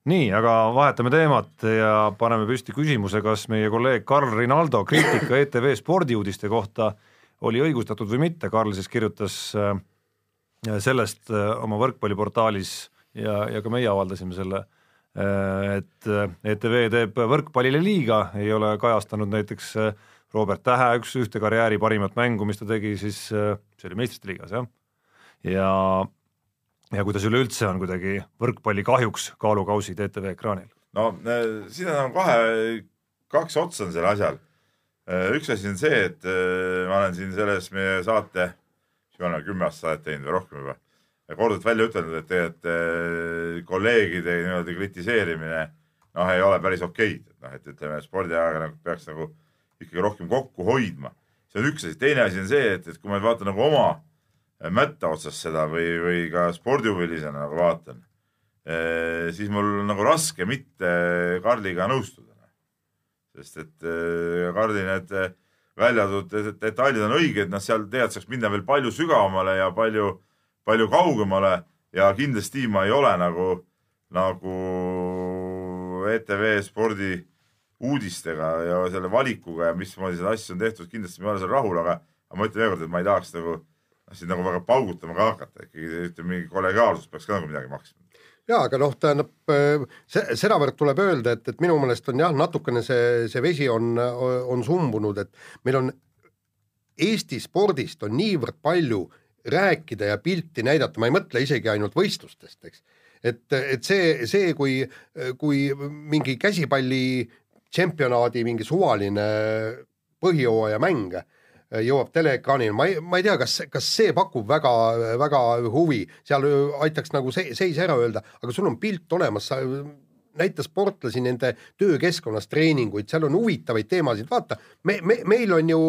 S3: nii, aga vahetame teemat ja paneme püsti küsimuse, kas meie kolleeg Karl Rinaldo kriitika ETV spordiuudiste kohta oli õigustatud või mitte, Karl siis kirjutas äh, sellest äh, oma võrkpalliportaalis ja, ja ka meie avaldasime selle, äh, et ETV teeb võrkpallile liiga, ei ole kajastanud näiteks Robert Tähe üks, ühte karjääri parimat mängu, mis ta tegi siis, see oli meistrite liigas jah, ja ja kuidas üleüldse on kuidagi võrkpalli kahjuks kaalukausid ETV ekraanil?
S4: no siin on kahe, kaks otsa on sellel asjal. üks asi on see, et äh, ma olen siin selles meie saate, me oleme kümme aastat saadet teinud või rohkem juba, korduvalt välja ütelnud, et tegelikult äh, kolleegide niimoodi kritiseerimine noh, ei ole päris okeid, et noh, et ütleme, spordiajakirjanik peaks nagu ikkagi rohkem kokku hoidma. see on üks asi, teine asi on see, et, et kui ma vaatan nagu oma mätta otsas seda või, või ka spordihuvilisena nagu vaatan, siis mul nagu raske mitte Karliga nõustuda. sest et Karli need välja toodud detailid on õiged, noh, seal tegelikult saaks minna veel palju sügavamale ja palju, palju kaugemale ja kindlasti ma ei ole nagu, nagu ETV spordi uudistega ja selle valikuga ja mismoodi seda asja on tehtud, kindlasti ma ei ole seal rahul, aga, aga ma ütlen veel kord, et ma ei tahaks nagu siin nagu väga paugutama ka hakata, ikkagi ütleme, mingi kollegiaalsus peaks ka nagu midagi maksma
S2: ja aga noh, tähendab äh, see, sedavõrd tuleb öelda, et, et minu meelest on jah, natukene see, see vesi on, on sumbunud, et meil on Eesti spordist on niivõrd palju rääkida ja pilti näidata, ma ei mõtle isegi ainult võistlustest, eks. et, et see, see, kui, kui mingi käsipalli tšempionaadi mingi suvaline põhijooaja mäng jõuab teleekraanile, ma ei, ma ei tea, kas, kas see pakub väga, väga huvi, seal aitaks nagu see, seis ära öelda, aga sul on pilt olemas, sa näita sportlasi nende töökeskkonnas, treeninguid, seal on huvitavaid teemasid, vaata, me, me, meil on ju,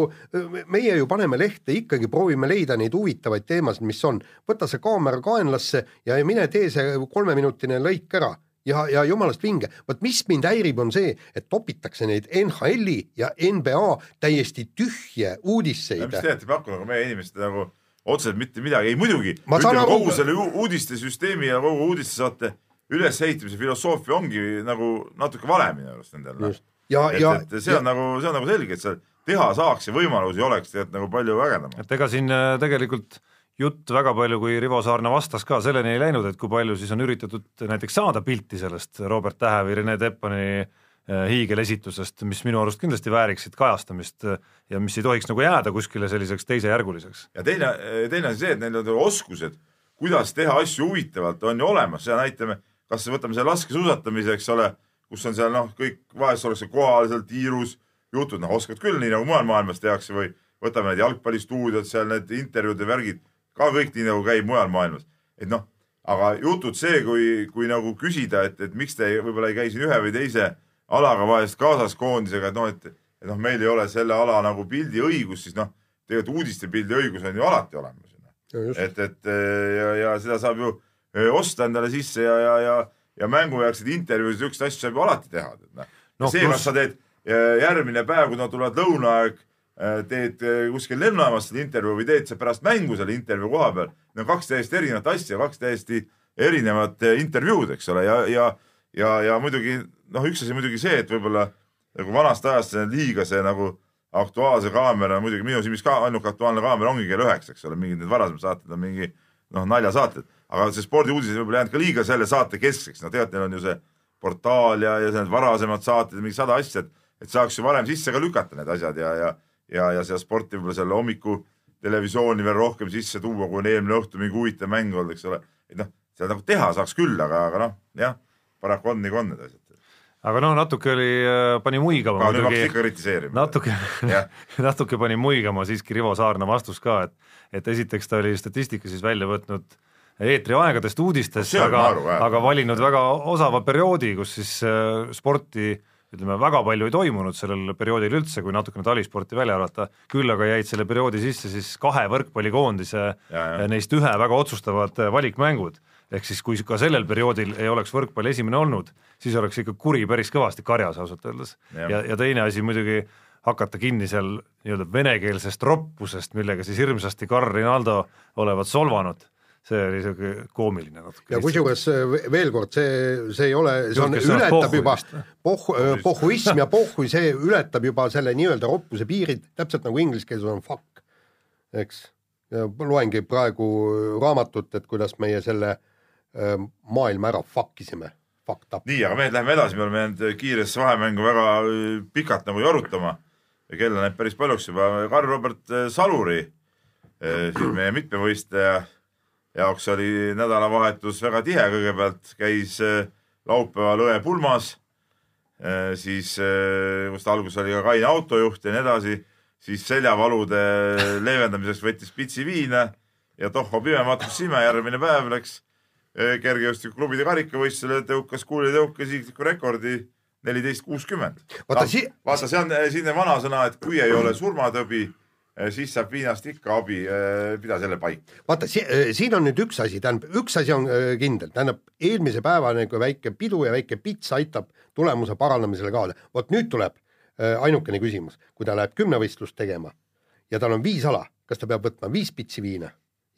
S2: meie ju paneme lehte, ikkagi proovime leida neid huvitavaid teemasid, mis on. võta see kaamera kaenlasse ja mine tee see kolmeminutine lõik ära ja, ja jumalast vinge, vot mis mind häirib, on see, et topitakse neid NHL-i ja NBA täiesti tühje uudiseid.
S4: mis tegelikult ei paku nagu meie inimesed nagu otseselt mitte midagi, ei muidugi. ütleme aru... kogu selle uudistesüsteemi ja kogu uudistesaate ülesehitamise filosoofia ongi nagu natuke vale minu arust nendel. Noh.
S2: ja,
S4: ja, et see on ja... nagu, see on nagu selge, et seal teha saaks ja võimalusi oleks tegelikult nagu palju vägevam.
S3: et ega siin äh, tegelikult jutt väga palju, kui Rivo Saarna vastas ka, selleni ei läinud, et kui palju siis on üritatud näiteks saada pilti sellest Robert Tähe või Rene Teppani äh, hiigelesitusest, mis minu arust kindlasti vääriksid kajastamist äh, ja mis ei tohiks nagu jääda kuskile selliseks teisejärguliseks.
S4: ja teine, teine asi see, et neil on oskused, kuidas teha asju huvitavalt, on ju olemas, seda näitame, kas võtame selle laskesuusatamise, eks ole, kus on seal noh, kõik vahest ollakse kohal seal tiirus, jutud, noh, oskad küll, nii nagu mujal maailmas tehakse või võtame need jalgpallistuudiod seal, need intervjuud ja värgid ka kõik nii nagu käib mujal maailmas. et noh, aga jutud see, kui, kui nagu küsida, et, et miks te võib-olla ei käi siin ühe või teise alaga vahest kaasas koondisega, et noh, et, et noh, meil ei ole selle ala nagu pildiõigust, siis noh, tegelikult uudiste pildiõigus on ju alati olemas. et, et ja, ja seda saab ju osta endale sisse ja, ja, ja, ja mängujärgseid intervjuusid, niisuguseid asju saab ju alati teha. noh no, see, kas sa teed järgmine päev, kui nad tulevad lõunaaeg Äh, teed äh, kuskil lennujaamas selle intervjuu või teed sa pärast mängu selle intervjuu koha peal. Need on kaks täiesti erinevat asja, kaks täiesti erinevat äh, intervjuud, eks ole, ja, ja, ja, ja muidugi noh, üks asi muidugi see, et võib-olla nagu vanast ajast see liiga see nagu Aktuaalse kaamera, muidugi minu silmis ka ainuke Aktuaalne kaamera ongi kell üheksa, eks ole, mingid need varasemad saated on mingi noh, naljasaated, aga see spordiuudised võib-olla jäänud ka liiga selle saate keskseks, no tegelikult neil on ju see portaal ja, ja need varasemad saated mingi sada asja, et saaks ju varem sisse ka lükata need asjad ja, ja ja, ja seda sporti võib-olla selle hommiku televisiooni veel rohkem sisse tuua, kui on eelmine õhtu mingi huvitav mäng olnud, eks ole. et noh, seda nagu teha saaks küll, aga, aga noh, jah, paraku on nagu on need asjad
S3: aga no natuke oli, äh, pani muigama
S4: aga muidugi, kritiseerima.
S3: natuke natuke pani muigama siiski Rivo Saarna vastus ka, et, et esiteks ta oli statistika siis välja võtnud eetriaegadest uudistest, aga, aga valinud väga osava perioodi, kus siis äh, sporti äh, ütleme, väga palju ei toimunud sellel perioodil üldse, kui natukene talisporti välja arvata, küll aga jäid selle perioodi sisse siis kahe võrkpallikoondise ja. neist ühe väga otsustavad valikmängud. ehk siis kui ka sellel perioodil ei oleks võrkpall esimene olnud, siis oleks ikka kuri päris kõvasti karjas ausalt öeldes. ja, ja, teine asi muidugi hakata kinni seal nii-öelda venekeelsest roppusest, millega siis hirmsasti Carl Rinaldo olevat solvanud see oli siuke koomiline natuke.
S2: ja kusjuures äh, veel kord, see, see ei ole, see on, ületab juba
S3: pohhuist.
S2: pohhu, pohhuism ja pohhui, see ületab juba selle nii-öelda roppuse piirid, täpselt nagu inglise keeles on fuck, eks. ja loengi praegu raamatut, et kuidas meie selle äh, maailma ära fuck isime, fucked up.
S4: nii, aga mehed, lähme edasi, me oleme jäänud kiiresse vahemängu väga pikalt nagu jarutama ja kell läheb päris paljuks juba. Karl-Robert Saluri, siis meie mitmevõistleja jaoks oli nädalavahetus väga tihe, kõigepealt käis äh, laupäeval õe pulmas, siis kust alguses oli ka kaine autojuht ja nii edasi, siis seljavalude leevendamiseks võttis pitsi viina ja tohho pime matus sime, järgmine päev läks kergejõustikuklubide karikavõistlusele, tõukas kuulitõuke isikliku rekordi neliteist kuuskümmend.
S2: Vaata,
S4: see on selline vanasõna, et kui ei ole surmatõbi, siis saab viinast ikka abi, pida selle paika.
S2: vaata si, siin on nüüd üks asi, tähendab, üks asi on äh, kindel, tähendab eelmise päeva nagu väike pidu ja väike pits aitab tulemuse parandamisele kaasa. vot nüüd tuleb ainukene küsimus, kui ta läheb kümnevõistlust tegema ja tal on viis ala, kas ta peab võtma viis pitsi viina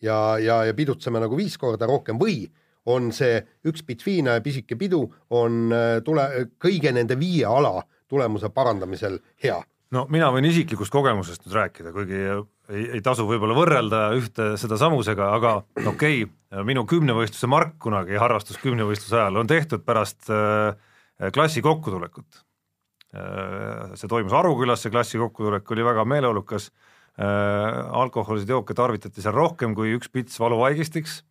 S2: ja, ja, ja pidutsema nagu viis korda rohkem või on see üks pits viina ja pisike pidu on tule, kõige nende viie ala tulemuse parandamisel hea
S3: no mina võin isiklikust kogemusest nüüd rääkida, kuigi ei, ei tasu võib-olla võrrelda ühte seda samusega, aga okei okay,, minu kümnevõistluse mark kunagi harrastus kümnevõistluse ajal on tehtud pärast äh, klassi kokkutulekut äh,. see toimus Arukülas, see klassi kokkutulek oli väga meeleolukas äh,, alkoholiseid jooke tarvitati seal rohkem kui üks pits valuvaigistiks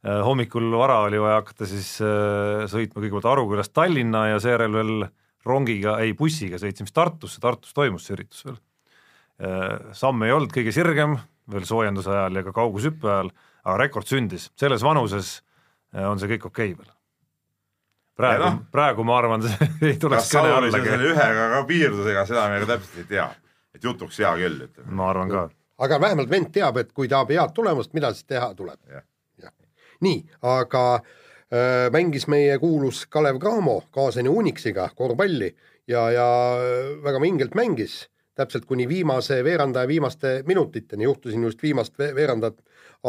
S3: hommikul vara oli vaja hakata siis sõitma kõigepealt Arukülast Tallinna ja seejärel veel rongiga, ei bussiga sõitsime siis Tartusse, Tartus toimus see üritus veel. samm ei olnud kõige sirgem veel soojenduse ajal ja ka kaugushüppe ajal, aga rekord sündis, selles vanuses on see kõik okei okay veel. praegu
S4: Ja noh.,
S3: praegu ma arvan, see ei
S4: kas
S3: tuleks kõne allagi,
S4: selle ühega ka piirdus, ega seda me ka täpselt ei tea. et jutuks hea küll, ütleme.
S3: ma arvan ka.
S2: aga vähemalt vend teab, et kui tahab head tulemust, mida siis teha tuleb. Nii, aga äh, mängis meie kuulus Kalev Cramo kaasani Unixiga korvpalli ja, ja äh, väga vingelt mängis, täpselt kuni viimase veerandaja viimaste minutiteni, juhtusin just viimast ve veerandat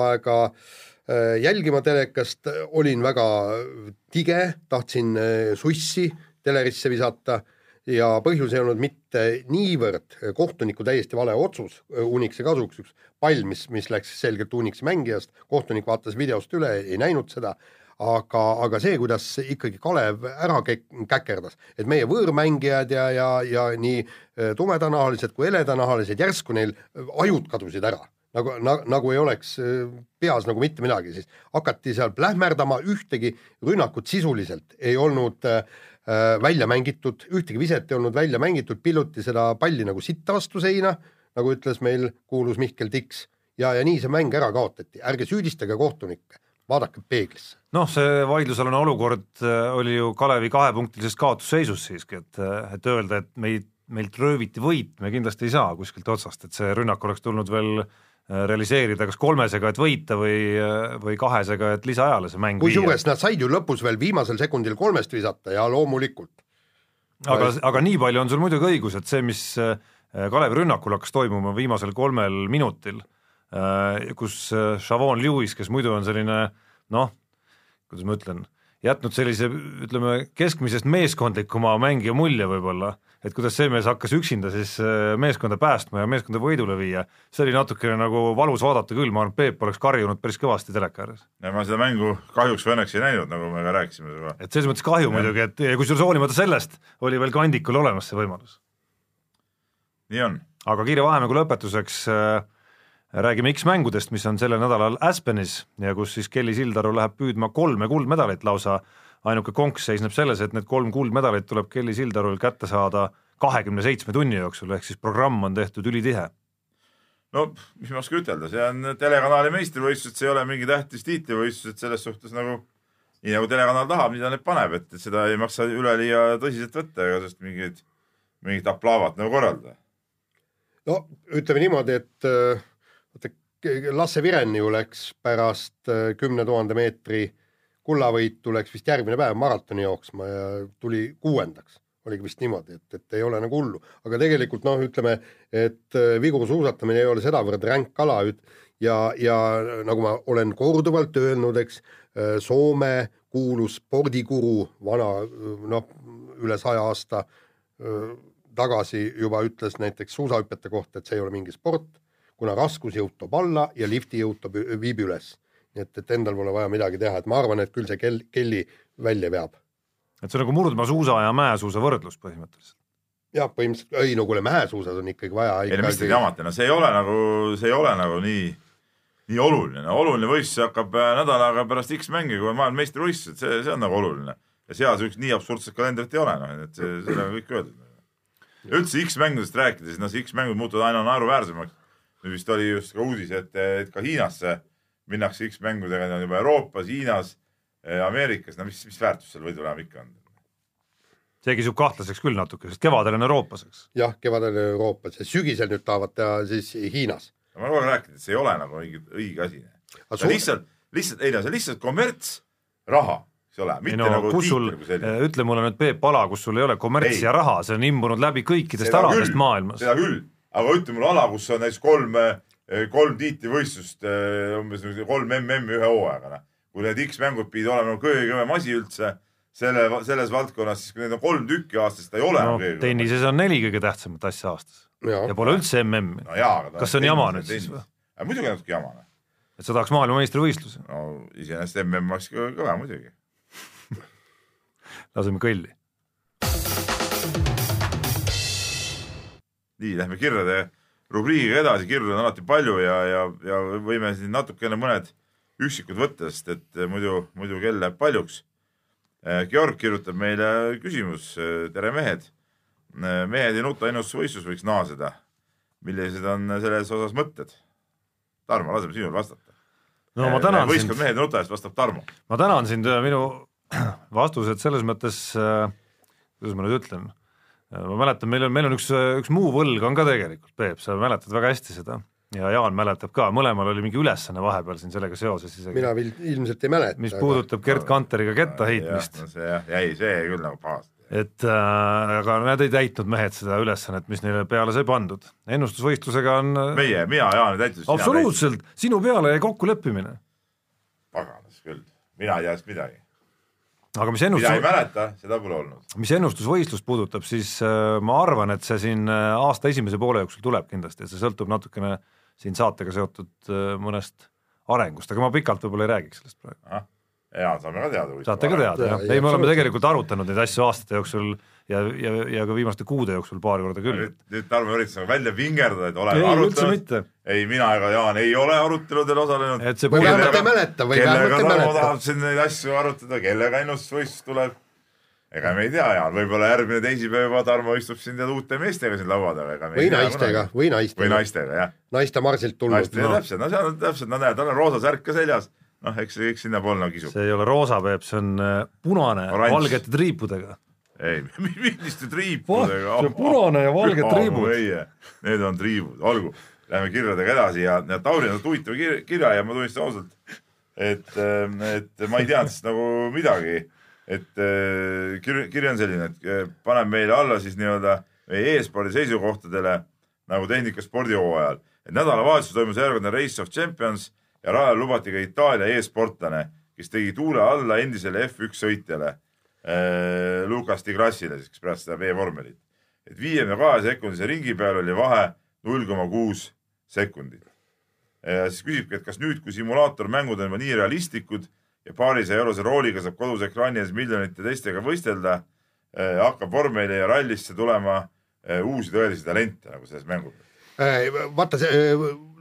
S2: aega äh, jälgima telekast, olin väga tige, tahtsin äh, sussi telerisse visata ja põhjus ei olnud mitte niivõrd kohtuniku täiesti vale otsus äh, Unixi kasuks, üks pall, mis, mis läks selgelt Unixi mängijast, kohtunik vaatas videost üle, ei näinud seda, aga, aga see, kuidas ikkagi Kalev ära käk- käkerdas, et meie võõrmängijad ja, ja, ja nii äh, tumedanahalised kui heledanahalised, järsku neil äh, ajud kadusid ära. Nagu na,, nagu ei oleks äh, peas nagu mitte midagi, siis hakati seal plähmerdama, ühtegi rünnakut sisuliselt ei olnud äh, välja mängitud, ühtegi viset ei olnud välja mängitud, pilluti seda palli nagu sitta vastu seina, nagu ütles meil kuulus Mihkel Tiks. Ja, ja nii see mäng ära kaotati, ärge süüdistage kohtunikke, vaadake peeglisse.
S3: noh, see vaidlusalune olukord äh, oli ju Kalevi kahepunktilises kaotusseisus siiski, et, et öelda, et meid, meilt rööviti võit, me kindlasti ei saa kuskilt otsast, et see rünnak oleks tulnud veel äh, realiseerida kas kolmesega, et võita või, või kahesega, et lisaajale see mäng
S2: kusjuures nad said ju lõpus veel viimasel sekundil kolmest visata ja loomulikult
S3: aga, aga nii palju on sul muidugi õigus, et see, mis äh, Kalevi rünnakul hakkas toimuma viimasel kolmel minutil, kus äh, Chavon Lewis, kes muidu on selline noh, kuidas ma ütlen, jätnud sellise ütleme, keskmisest meeskondlikuma mängija mulje võib-olla, et kuidas see mees hakkas üksinda siis äh, meeskonda päästma ja meeskonda võidule viia, see oli natukene nagu valus vaadata küll, ma arvan, et Peep oleks karjunud päris kõvasti teleka ääres.
S4: ja ma seda mängu kahjuks või õnneks ei näinud, nagu me ka rääkisime sinuga.
S3: et selles mõttes kahju muidugi, et ja kusjuures hoolimata sellest oli veel Kandikul olemas see võimalus.
S4: nii on.
S3: aga kiire vahemängu lõpetuseks äh, räägime X-mängudest, mis on sellel nädalal Aspenis ja kus siis Kelly Sildaru läheb püüdma kolme kuldmedalit lausa, ainuke konks seisneb selles, et need kolm kuldmedalit tuleb Kelly Sildarul kätte saada kahekümne seitsme tunni jooksul, ehk siis programm on tehtud ülitihe.
S4: no mis ma oskan ütelda, see on telekanali meistrivõistlused, see ei ole mingi tähtis tiitlivõistlused selles suhtes nagu nii nagu telekanal tahab, nii ta need paneb, et seda ei maksa üleliia tõsiselt võtta ega sellest mingit, mingit aplaavat nagu korraldada.
S2: no ütleme niimoodi, et äh, Lasse Viren ju läks pärast äh, kümne tuhande meetri kullavõitu läks vist järgmine päev maratoni jooksma ja tuli kuuendaks. oligi vist niimoodi, et, et ei ole nagu hullu, aga tegelikult noh, ütleme, et äh, vigursuusatamine ei ole sedavõrd ränk ala üt- ja, ja nagu ma olen korduvalt öelnud, eks, Soome kuulus spordikuru vana noh, üle saja aasta tagasi juba ütles näiteks suusahüpete kohta, et see ei ole mingi sport, kuna raskusjõud toob alla ja liftijõud toob, viib üles. nii et, et endal pole vaja midagi teha, et ma arvan, et küll see kell, Kelly välja veab.
S3: et see on nagu murdmaasuusa ja mäesuusa võrdlus põhimõtteliselt.
S2: jah, põhimõtteliselt, ei no kuule, mäesuusas on ikkagi vaja
S4: ei no mis te jamate, no see ei ole nagu, see ei ole nagu nii, nii oluline, oluline võistlus hakkab äh, nädal aega pärast X mänge, kui on maailmameistrivõistlused, see, see on nagu oluline. ja seal siukest nii absurdset kalendrit ei ole, noh, et see, sellega on kõik öeldud. üldse X-mängudest rääkides, noh, see X-mängud muutuvad aina naeruväärsemaks. Nüüd vist oli just ka uudis, et, et ka Hiinasse minnakse X-mängudega, need on juba Euroopas, Hiinas, Ameerikas, no mis, mis väärtus seal võidul enam ikka on?
S3: see kisub kahtlaseks küll natuke, sest kevadel on Euroopas, eks.
S2: jah, kevadel Euroopas ja sügisel nüüd tahavad teha siis Hiinas.
S4: ma olen kogu aeg rääkinud, et see ei ole nagu õige, õige asi. see on lihtsalt, lihtsalt, ei no see on lihtsalt kommertsraha, eks ole, mitte
S3: no
S4: nagu
S3: kus sul
S4: tiitel kui, selline.
S3: ütle mulle nüüd Peep Pala, kus sul ei ole kommertsi ja raha, see on imbunud läbi kõikidest aladest
S4: küll,
S3: maailmas.
S4: seda küll, aga ütle mulle ala, kus on näiteks kolm, kolm tiitlivõistlust, umbes nagu kolm MM-i ühe hooajaga, noh. kui need X-mängud pidid olema kõige kõvem asi üldse selle, selles valdkonnas, siis kui neid on kolm tükki aastas, seda ei ole
S3: no tennises on neli kõige tähtsamat asja aastas
S2: ja
S3: ja pole üldse MM-i,
S4: no
S3: Kas see on jama nüüd siis või??
S4: muidugi natuke jama, noh.
S3: et sa tahaks maailmameistrivõistluse,
S4: no iseenesest MM oleks ka kõva muidugi.
S3: laseme kõlli.
S4: nii, lähme kirjade rubriigiga edasi, kirju on alati palju ja, ja, ja võime siin natukene mõned üksikud võtta, sest et muidu, muidu kell läheb paljuks. Georg kirjutab meile küsimus, tere mehed. mehed ei nuta ennustusvõistlus võiks naaseda. millised on selles osas mõtted? Tarmo, laseme sinul vastata.
S3: no ma tänan sind
S4: võistkond, mehed ei nuta eest vastab Tarmo.
S3: ma tänan sind, minu vastused selles mõttes, kuidas ma nüüd ütlen, ma mäletan, meil on, meil on üks, üks muu võlg on ka tegelikult, Peep, sa mäletad väga hästi seda ja Jaan mäletab ka, mõlemal oli mingi ülesanne vahepeal siin sellega seoses isegi,
S2: mina vil- ilmselt ei mäleta.
S3: mis puudutab Gerd Kanteriga ketta heitmist,
S4: No see jah, jäi see jäi küll nagu pahasti.
S3: et äh, aga nad ei täitnud mehed seda ülesannet, mis neile peale sai pandud. ennustusvõistlusega on
S4: meie, mina, Jaan ei täitnud.
S3: absoluutselt, sinu peale jäi kokkuleppimine.
S4: paganas küll, mina ei tea sellest midagi.
S3: Aga mis
S4: mida ei
S3: ennustus,
S4: mäleta, seda pole olnud.
S3: mis ennustusvõistlust puudutab, siis äh, ma arvan, et see siin äh, aasta esimese poole jooksul tuleb kindlasti, et see sõltub natukene siin saatega seotud äh, mõnest arengust, aga ma pikalt võib-olla ei räägiks sellest praegu.
S4: ja saame ka teada.
S3: saate ka teada, jah, ei me oleme tegelikult arutanud neid asju aastate jooksul ja, ja, ja ka viimaste kuude jooksul paar korda küll.
S4: nüüd, nüüd Tarmo üritas nagu välja vingerdada, et
S3: ei
S4: oleme, arutanud.
S3: mitte,
S4: ei, mina ega Jaan ei ole aruteludel osalenud.
S3: et see
S2: või vähemalt ei mäleta või vähemalt
S4: kellega
S2: ei
S4: Tarmo
S2: mäleta
S4: tahab. siin neid asju arutada, kellega ennustusvõistlus tuleb. ega me ei tea, Jaan, võib-olla järgmine teisipäev juba Tarmo istub siin tead uute meestega siin laua taga,
S2: või
S4: ei tea
S2: naistega, või
S4: või
S2: naistega,
S4: naistega, jah.
S2: naiste marsilt tulnud
S4: naistega no., täpselt, no seal on täpselt, no näed, tal on roosa särk ka seljas. noh, eks see kõik sinnapoole nagu kisub.
S3: see ei ole roosa, Peep, see on äh, punane
S4: Oranž.
S3: valgete triipudega.
S4: Ei, milliste triipudega.
S3: on punane ja valged triibud.
S4: meie, need on triibud, olgu. Läheme kirjadega edasi ja, ja Tauri on saanud huvitava kir- kirja ja ma tunnistan ausalt, et, et ma ei teadnud sellest nagu midagi. et eh, kiri, kiri on selline, et eh, paneb meile alla siis nii-öelda meie e-spordi seisukohtadele nagu tehnika spordihooajal. et nädalavahetusel toimus järjekordne Race of Champions ja rajal lubati ka Itaalia e-sportlane, kes tegi tuule alla endisele F1 sõitjale äh, Lukas Di Grassile siis, pärast seda veevormelit. et viiekümne kahe sekundise ringi peal oli vahe null koma kuus sekundit. siis küsibki, et kas nüüd, kui simulaatormängud on juba nii realistlikud ja paarisaja eurose rooliga saab kodus ekraani ees miljonite teistega võistelda eh,, hakkab vormeli ja rallisse tulema eh, uusi tõelisi talente nagu selles mängus.
S2: Äh, vaata see,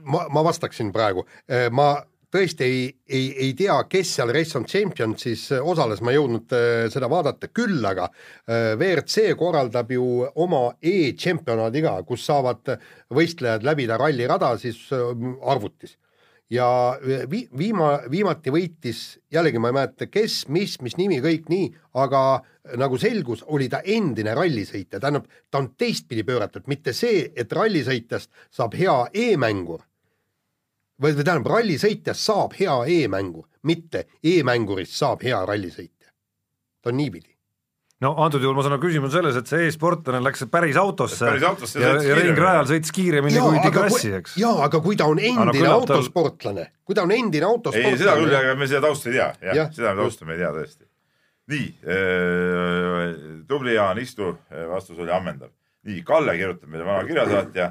S2: ma, ma vastaksin praegu, ma tõesti ei, ei, ei tea, kes seal Race on Championsis osales, ma ei jõudnud äh, seda vaadata, küll aga äh, WRC korraldab ju oma e-tšempionaadi ka, kus saavad võistlejad läbida rallirada siis äh, arvutis. ja vi-, viima-, viimati võitis, jällegi ma ei mäleta, kes, mis, mis nimi, kõik nii, aga nagu selgus, oli ta endine rallisõitja, tähendab, ta on teistpidi pööratud, mitte see, et rallisõitjast saab hea e-mängur, või, tähendab, rallisõitjast saab hea e-mängur, mitte e-mängurist saab hea rallisõitja. ta on niipidi.
S3: no antud juhul ma saan aru, küsimus on selles, et see e-sportlane läks päris autosse,
S4: päris autosse
S3: ja, ja ringrajal sõitis kiiremini
S2: Jaa,
S3: kui
S2: kui-
S3: eks.
S2: jaa, aga kui ta on endine
S3: tal-
S2: autosportlane, kui ta on endine
S4: ei, seda küll,
S2: autosportlane,
S4: aga me seda tausta ei tea, jah
S2: Jah,
S4: ja,, seda tausta me ei tea tõesti. nii, tubli Jaan, istu, vastus oli ammendav. nii, Kalle kirjutab meile vana kirjasaatja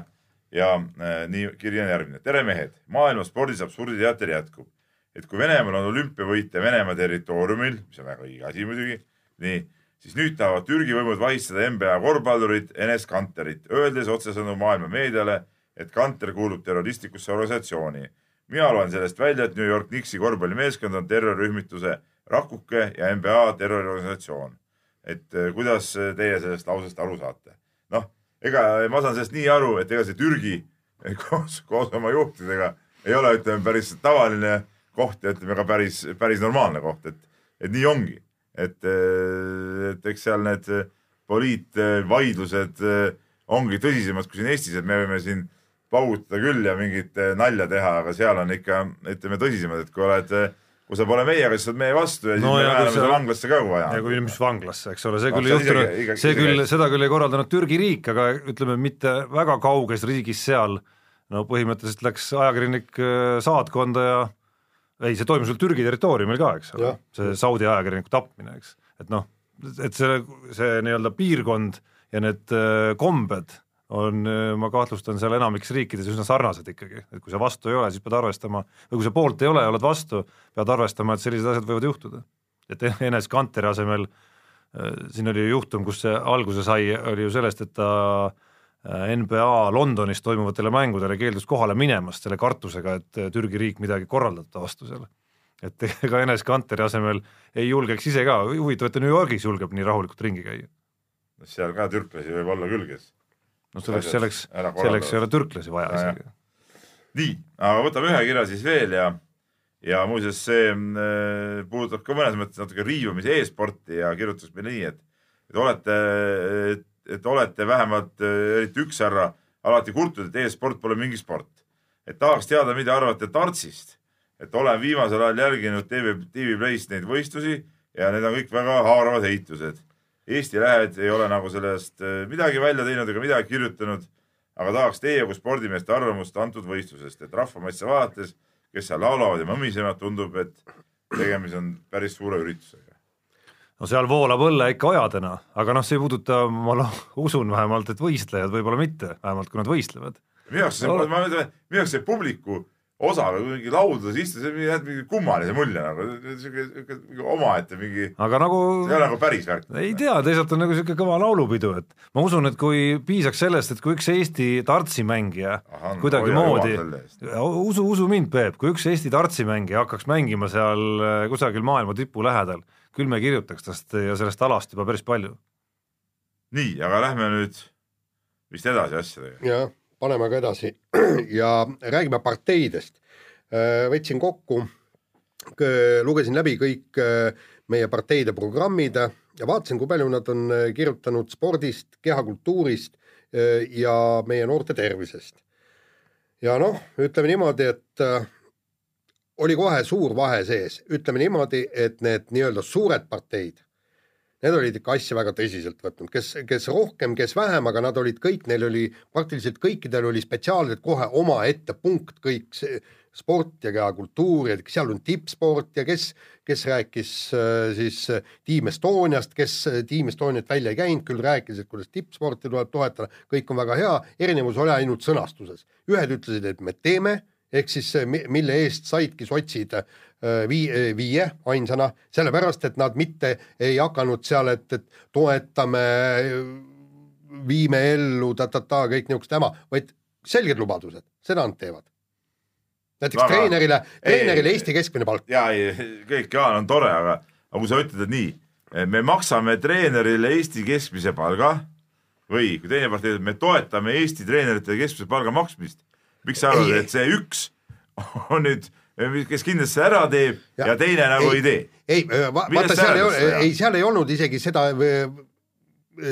S4: ja äh, nii, kiri on järgmine. tere mehed, maailma spordis absurditeater jätkub. et kui Venemaal on olümpiavõitja Venemaa territooriumil, mis on väga õige asi muidugi, nii, siis nüüd tahavad Türgi võimud vahistada NBA korvpallurit Enes Kanterit, öeldes otsesõnu maailma meediale, et Kanter kuulub terroristlikusse organisatsiooni mina loen sellest välja, et New York Knicksi korvpallimeeskond on terrorirühmituse Rakuke ja NBA terroriorganisatsioon. et eh, kuidas teie sellest lausest aru saate? Ega ma saan sellest nii aru, et ega see Türgi koos, koos oma juhtidega ei ole, ütleme päris tavaline koht ja ütleme ka päris, päris normaalne koht, et, et nii ongi. et, et eks seal need poliitvaidlused ongi tõsisemad kui siin Eestis, et me võime siin paugutada küll ja mingit nalja teha, aga seal on ikka, ütleme tõsisemad, et kui oled, kui sa pole meiega, siis sa oled meie vastu ja siis
S3: No
S4: me
S3: ja
S4: määrame
S3: sa-
S4: su vanglasse ka, kui vaja.
S3: ja. kui mis vanglasse, eks ole, see
S4: Ah,
S3: küll
S4: see
S3: ei juhtunud see küll seda küll ei korraldanud Türgi riik, aga ütleme, mitte väga kauges riigis seal. No põhimõtteliselt läks ajakirjanik äh, saatkonda ja ei, see toimus veel Türgi territooriumil ka, eks ole. See Saudi ajakirjaniku tapmine, eks, et noh, et see, see nii-öelda piirkond ja need äh, kombed on, ma kahtlustan seal enamikes riikides üsna sarnased ikkagi, et kui sa vastu ei ole, siis pead arvestama, või kui sa poolt ei ole ja oled vastu, pead arvestama, et sellised asjad võivad juhtuda. et Enes Kanteri asemel äh, siin oli ju juhtum, kus see alguse sai, oli ju sellest, et ta äh, NBA Londonis toimuvatele mängudele keeldus kohale minemast selle kartusega, et äh, Türgi riik midagi korraldab ta vastu seal. et ega Enes Kanteri asemel ei julgeks ise ka, huvitav, et ta New Yorgis julgeb nii rahulikult ringi käia.
S4: seal ka türklasi võib olla küll, kes.
S3: No selleks, selleks, selleks ei ole türklasi vaja
S4: Ja,
S3: isegi.
S4: nii, aga võtame ühe kirja siis veel ja, ja muuseas see äh, puudutab ka mõnes mõttes natuke riivamise e-sporti ja kirjutas meile nii, et, et olete, et, et olete vähemalt äh, eriti üks härra alati kurtnud, et e-sport pole mingi sport. et tahaks teada, mida arvate tartsist, et olen viimasel ajal jälginud TV, TV Playst neid võistlusi ja need on kõik väga haaravad heitlused. Eesti Lähed ei ole nagu sellest äh, midagi välja teinud ega midagi kirjutanud aga tahaks teie kui spordimeeste arvamust antud võistlusest, et rahvamasse vaadates, kes seal laulavad ja mõmisevad, tundub, et tegemist on päris suure üritusega.
S3: no seal voolab õlle ikka ojadena, aga noh, see ei puuduta, ma lo- usun vähemalt, et võistlejad võib-olla mitte, vähemalt kui nad võistlevad.
S4: minu jaoks see, ma ütlen, minu jaoks see publiku osa või mingi laudades istus, see jätab mingi kummalise mulje nagu, siuke mingi omaette mingi,
S3: aga nagu
S4: see ei ole nagu päris värk.
S3: ei tea, teisalt on nagu niisugune kõva laulupidu, et ma usun, et kui piisaks sellest, et kui üks Eesti tartsimängija kuidagimoodi usu, usu mind, Peep, kui üks Eesti tartsimängija hakkaks mängima seal äh, kusagil maailma tipu lähedal, küll me kirjutaks tast ja sellest alast juba päris palju.
S4: Nii, aga lähme nüüd vist edasi asjadega.
S2: Paneme ka edasi ja räägime parteidest. võtsin kokku, lugesin läbi kõik äh, meie parteide programmid ja vaatasin, kui palju nad on äh, kirjutanud spordist, kehakultuurist äh, ja meie noorte tervisest. ja noh, ütleme niimoodi, et äh, oli kohe suur vahe sees, ütleme niimoodi, et need nii-öelda suured parteid Need olid ikka asja väga tõsiselt võtnud, kes, kes rohkem, kes vähem, aga nad olid kõik, neil oli praktiliselt kõikidel oli spetsiaalselt kohe omaette punkt kõik see sport ja kehakultuur ja seal on tippsport ja kes, kes rääkis äh, siis äh, Team Estoniast, kes äh, Team Estoniat välja ei käinud, küll rääkis, et kuidas tippsporti tuleb toetada, kõik on väga hea, erinevus oli ainult sõnastuses. ühed ütlesid, et me teeme, ehk siis mille eest saidki sotsid vii-, viie ainsana, sellepärast et nad mitte ei hakanud seal, et, et toetame, viime ellu ta-ta-ta kõik niisugust häma, vaid selged lubadused, seda nad teevad. näiteks
S4: Väga-
S2: treenerile, treenerile
S4: Ei-
S2: Eesti keskmine palk.
S4: ja kõik Jaan on tore, aga, aga kui sa ütled, et nii, me maksame treenerile Eesti keskmise palga või kui teine partei ütleb, me toetame Eesti treeneritele keskmise palga maksmist, miks sa arvad, et see üks on nüüd, kes kindlasti ära teeb ja,
S2: Ja-
S4: ja teine nagu ei, ei tee?
S2: ei,
S4: Millest
S2: vaata seal ei ole ei seal ei olnud isegi seda,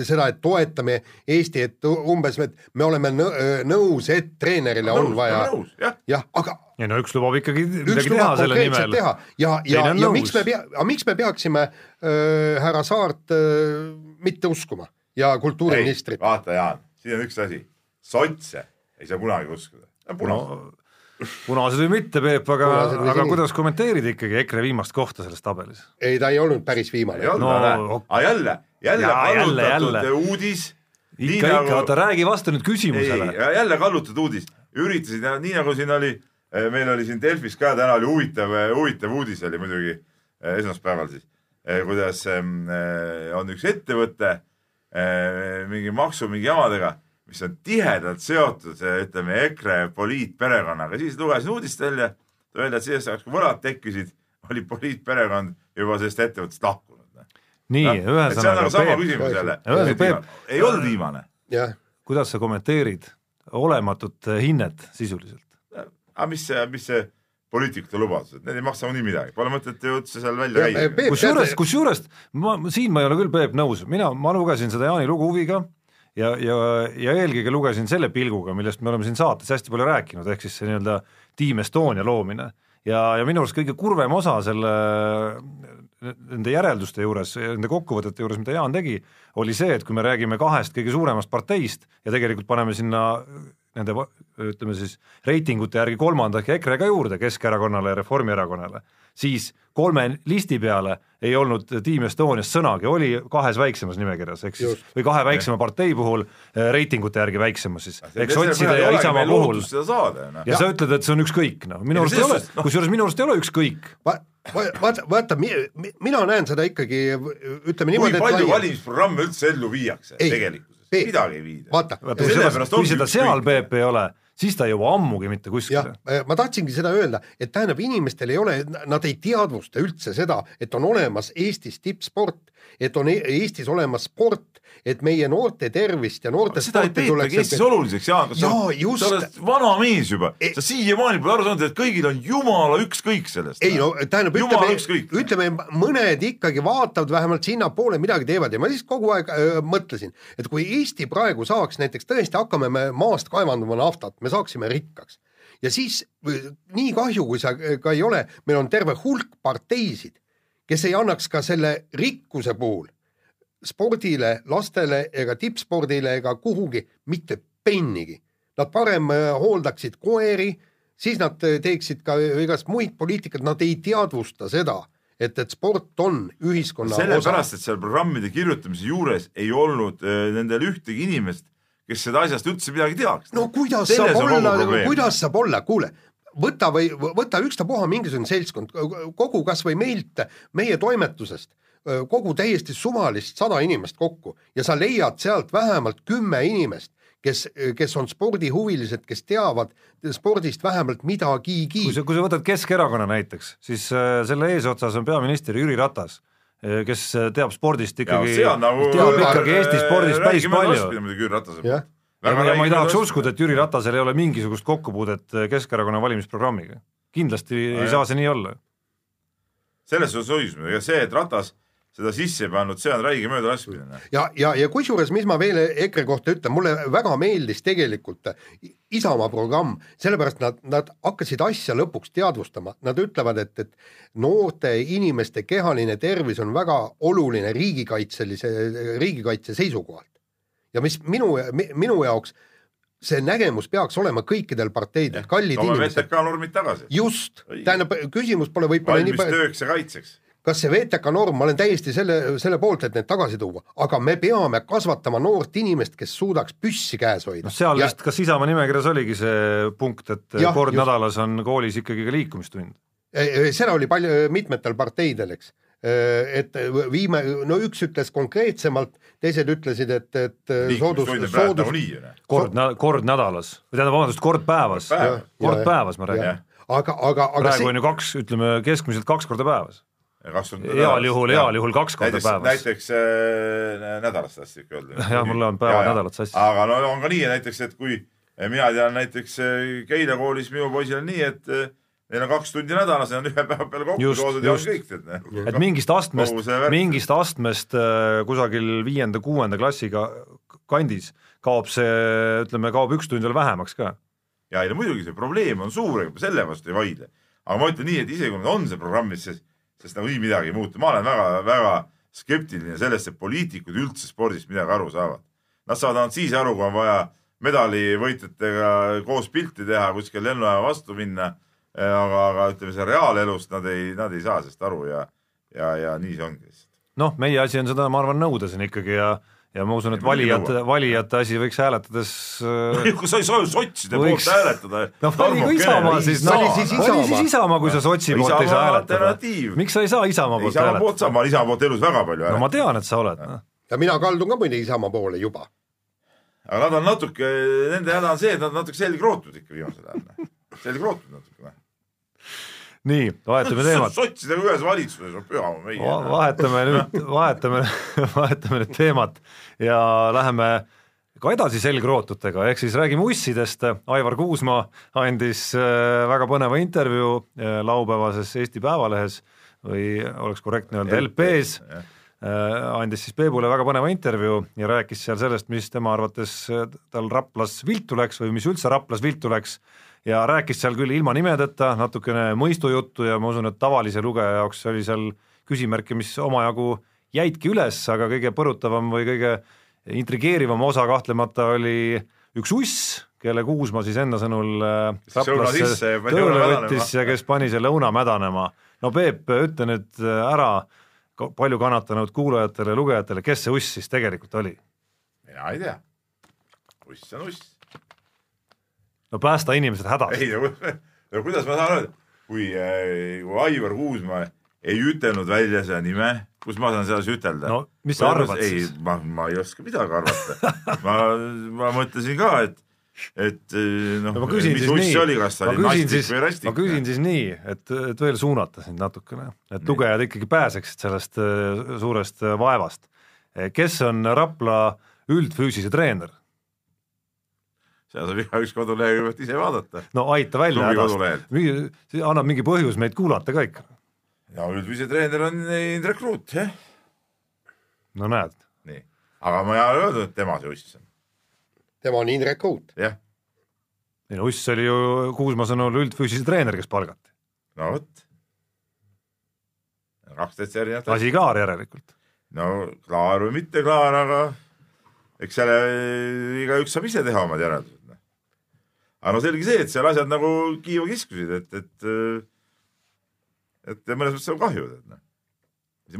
S2: seda, et toetame Eesti, et umbes, et me oleme nõ- nõus, et treenerile on vaja
S4: nõus, jah,
S2: jah, aga,
S3: ei no üks lubab ikkagi midagi teha selle nimel
S2: ja, ja,
S3: on
S2: ja
S3: nõus.
S2: miks me pea, aga miks me peaksime äh, härra Saart äh, mitte uskuma ja kultuuriministrit?
S4: vaata, Jaan, siin on üks asi, sotse ei saa kunagi uskuda, punased no..
S3: No punased või mitte, Peep, aga aga kuidas kommenteerid ikkagi EKRE viimast kohta selles tabelis?
S2: ei, ta ei olnud päris viimane
S3: No,
S4: no,, aga jälle, jälle kallutatud uudis.
S3: ikka, ikka, oota räägi vastu nüüd küsimusele.
S4: jälle kallutatud uudis, üritasid, nii nagu siin oli, meil oli siin Delfis ka täna oli huvitav, huvitav uudis oli muidugi eh, esmaspäeval siis, kuidas eh, on üks ettevõte eh, mingi maksu mingi jamadega, mis on tihedalt seotud, ütleme EKRE poliitperekonnaga, siis lugesin uudist välja, välja, et sellest ajaks, kui võlad tekkisid, oli poliitperekond juba sellest ettevõttest lahkunud.
S3: nii,
S4: see on
S3: ühesõnaga
S4: nagu sama
S3: Peep. Peep-
S4: ei olnud viimane,
S2: jah,
S3: kuidas sa kommenteerid olematut hinnet sisuliselt?
S4: aga mis see, mis see poliitikute lubadused, need ei maksa nii midagi, pole mõtet ju üldse seal välja käia.
S3: kusjuures, kusjuures ma, siin ma ei ole küll, Peep, nõus, mina, ma lugesin seda Jaani lugu huviga ja, ja, ja eelkõige lugesin selle pilguga, millest me oleme siin saates hästi palju rääkinud, ehk siis see nii-öelda Team Estonia loomine. Ja, ja minu arust kõige kurvem osa selle nende järelduste juures, nende kokkuvõtete juures, mida Jaan tegi, oli see, et kui me räägime kahest kõige suuremast parteist ja tegelikult paneme sinna nende ütleme siis reitingute järgi kolmanda ehk EKRE ka juurde Keskerakonnale ja Reformierakonnale, siis kolme listi peale ei olnud Team Estoniast sõnagi, oli kahes väiksemas nimekirjas, ehk siis
S2: Just.
S3: või kahe väiksema partei puhul eh, reitingute järgi väiksemas siis, ehk sotside ja Isamaa puhul
S4: noh.
S3: ja sa ütled, et see on ükskõik, noh. Minu arust ei ole
S4: noh-
S3: kusjuures minu arust ei ole ükskõik.
S2: va-, va- vaata, vaata, mina näen seda ikkagi, ütleme
S4: kui
S2: niimoodi,
S4: palju
S2: et
S4: valimisprogramme üldse ellu viiakse
S2: Ei,
S4: tegelikkuses,
S2: Peep,
S4: midagi ei viida.
S2: vaata,
S3: kui seda, kui seda seal Peep ei ole, siis ta ei jõua ammugi mitte kuskile.,
S2: ma tahtsingi seda öelda, et tähendab, inimestel ei ole, nad ei teadvusta üldse seda, et on olemas Eestis tippsport, et on E- Eestis olemas sport, et meie noorte tervist ja noorte
S4: seda ei peetagi Eestis oluliseks, Jaan, kas
S2: Jaa,, just.
S4: sa oled vana mees juba
S2: Ei-,
S4: sa siiamaani pole aru saanud, et kõigil on jumala ükskõik sellest.
S2: ei no tähendab, ütleme ütleme mõned ikkagi vaatavad vähemalt sinnapoole midagi teevad ja ma lihtsalt kogu aeg öö, mõtlesin, et kui Eesti praegu saaks näiteks tõesti hakkame me maast kaevandama naftat, me saaksime rikkaks ja siis nii kahju, kui sa ka ei ole, meil on terve hulk parteisid, kes ei annaks ka selle rikkuse puhul spordile, lastele ega tippspordile ega kuhugi mitte pennigi. Nad parem äh, hooldaksid koeri, siis nad äh, teeksid ka igast muid poliitikat, nad ei teadvusta seda, et, et sport on ühiskonna
S4: sellepärast, et seal programmide kirjutamise juures ei olnud äh, nendel ühtegi inimest, kes seda asjast üldse midagi teaks.
S2: no kuidas
S4: Selles
S2: saab olla kuidas saab olla, kuule, võta või võta ükstapuha mingisugune seltskond, kogu kas või meilt, meie toimetusest, kogu täiesti suvalist sada inimest kokku ja sa leiad sealt vähemalt kümme inimest, kes, kes on spordihuvilised, kes teavad spordist vähemalt midagigi
S3: kui. sa, kui sa võtad Keskerakonna näiteks, siis äh, selle eesotsas on peaminister Jüri Ratas, kes äh, teab spordist ikkagi,
S4: nagu
S3: teab ikkagi Eesti spordist päris palju.
S4: Jüri Ratase
S2: jah,
S3: ja ma ja ma ei tahaks uskuda, et Jüri Ratasel ei ole mingisugust kokkupuudet Keskerakonna valimisprogrammiga. kindlasti ei
S4: jah.
S3: saa see nii olla.
S4: selles suhtes õigus, ega see, et Ratas seda sisse ei pannud, see on räige möödalaskmine.
S2: ja, ja, ja kusjuures, mis ma veel EKRE kohta ütlen, mulle väga meeldis tegelikult Isamaa programm, sellepärast nad, nad hakkasid asja lõpuks teadvustama, nad ütlevad, et, et noorte inimeste kehaline tervis on väga oluline riigikaitselise, riigikaitse seisukohalt. Ja mis minu, minu jaoks see nägemus peaks olema kõikidel parteidel, kallid
S4: toome
S2: inimesed,
S4: VTK normid tagasi.
S2: just, tähendab, küsimus pole võib-olla nii
S4: valmis
S2: palju
S4: tööks ja kaitseks.
S2: kas see VTK norm, ma olen täiesti selle, selle poolt, et need tagasi tuua, aga me peame kasvatama noort inimest, kes suudaks püssi käes hoida
S3: noh, seal
S2: ja
S3: vist, kas Isamaa nimekirjas oligi see punkt, et
S2: Jah,
S3: kord
S2: just.
S3: nädalas on koolis ikkagi ka liikumistund?
S2: Seda oli palju, mitmetel parteidel, eks. Et viime, no üks ütles konkreetsemalt, teised ütlesid, et, et soodus,
S4: praegu
S2: soodus,
S4: nagunii ju. noh.
S3: kord, kord nädalas või tähendab, vabandust, kord päevas,
S4: Kord päevas.
S3: kord
S2: Ja,
S3: päevas ma räägin.
S2: aga, aga, aga
S3: praegu
S2: see
S3: on ju kaks, ütleme keskmiselt kaks korda päevas. heal juhul, heal juhul kaks korda
S4: näiteks,
S3: päevas.
S4: näiteks äh, nädalast tahtsid ikka öelda.
S3: Jah, mul lähevad päevad, nädalad sassi.
S4: aga no on ka nii näiteks, et kui mina tean näiteks Keila koolis minu poisil on nii, et eh, neil on kaks tundi nädalas, nad on ühe päeva peale kokku toodud ja on kõik tead.
S3: et mingist astmest
S4: see,
S3: mingist astmest äh, kusagil viienda-kuuenda klassiga kandis kaob see, ütleme, kaob üks tund veel vähemaks ka.
S4: ja ei no muidugi see probleem on suur, ega ma selle vastu ei vaidle. aga ma ütlen nii, et isegi kui nad on seal programmis, siis, sest nagunii midagi ei muutu, ma olen väga-väga skeptiline sellest, et poliitikud üldse spordist midagi aru saavad. Nad saavad ainult siis aru, kui on vaja medalivõitjatega koos pilti teha, kuskil lennujaama vastu minna. aga, aga ütleme, see reaalelust nad ei, nad ei saa sellest aru ja, ja, ja nii see ongi lihtsalt.
S3: noh, meie asi on seda, ma arvan, nõuda siin ikkagi ja ja ma usun, et valijate, valijate asi võiks hääletades äh,
S4: kui sa ei saa ju sotside
S3: Võiks-
S4: poolt hääletada.
S3: noh, valigu Isamaa siis, noh,
S2: vali siis
S3: vali siis
S2: Isamaa.
S3: Isamaa, kui sa sotsi poolt ei saa
S4: Isamaa
S3: hääletada miks sa ei saa Isamaa poolt
S4: Isamaa poolt
S3: hääletada?
S4: saab, ma olen Isamaa poolt elus väga palju
S3: no ma
S4: hääletanud.
S3: tean, et sa oled, noh.
S2: ja mina kaldun ka muide Isamaa poole juba.
S4: aga nad on natuke, nende häda on see, et nad natuke selgrootud ikka viimasel ajal. selgrootud natuke. noh.
S3: nii, vahetame teemat.
S4: sotsidega ühes valitsuses on püha meie.
S3: vahetame nüüd, vahetame, vahetame nüüd teemat ja läheme ka edasi selgrootutega, ehk siis räägime ussidest, Aivar Kuusma andis äh, väga põneva intervjuu äh, laupäevases Eesti Päevalehes või oleks korrektne öelda LP-s, andis siis Peebule väga põneva intervjuu ja rääkis seal sellest, mis tema arvates äh, tal Raplas viltu läks või mis üldse Raplas viltu läks ja rääkis seal küll ilma nimedeta natukene mõistujuttu ja ma usun, et tavalise lugeja jaoks oli seal küsimärke, mis omajagu jäidki üles, aga kõige põrutavam või kõige intrigeerivam osa kahtlemata oli üks uss, kelle Kuusma siis enda sõnul äh, Raplasse tööle võttis ja kes pani selle õuna mädanema. no Peep, ütle nüüd äh, ära palju kannatanud kuulajatele ja lugejatele, kes see uss siis tegelikult oli?
S4: mina ei tea. uss on uss.
S3: No päästa inimesed hädast.
S4: ei no, no kuidas ma saan öelda, kui, kui Aivar Kuusma ei ütelnud välja seda nime, kus ma saan sedasi ütelda?
S3: No mis sa arvad
S4: ei
S3: siis?,
S4: ma, ma ei oska midagi arvata. ma, ma mõtlesin ka, et, et noh
S3: no ma küsin
S4: mis
S3: siis
S4: uss see oli, kas ta
S3: ma
S4: oli
S3: küsin
S4: nastik
S3: siis
S4: või, rastik?
S3: ma küsin siis nii, et, et veel suunata sind natukene, et lugejad ikkagi pääseksid sellest äh, suurest vaevast. kes on Rapla üldfüüsise treener?
S4: Seda saab igaüks koduleheküljelt ise vaadata.
S3: no aita välja hädast annab mingi põhjus meid kuulata ka ikka.
S4: no üldviise treener on Indrek Ruut, jah,
S3: no näed,
S4: nii. aga ma ei ole öelnud, et tema see uss on,
S2: tema on Indrek Uut.
S4: jah,
S3: ei no Uss oli ju Kuusma sõnul üldfüüsise treener, kes palgati.
S4: no vot. kaks täitsa erinevat asja.
S3: asi klaar järelikult.
S4: no klaar või mitte klaar, aga eks selle igaüks saab ise teha omad järeldused. Aga no selge see, et seal asjad nagu kiiva kiskusid, et, et et mõnes mõttes on kahju, et noh.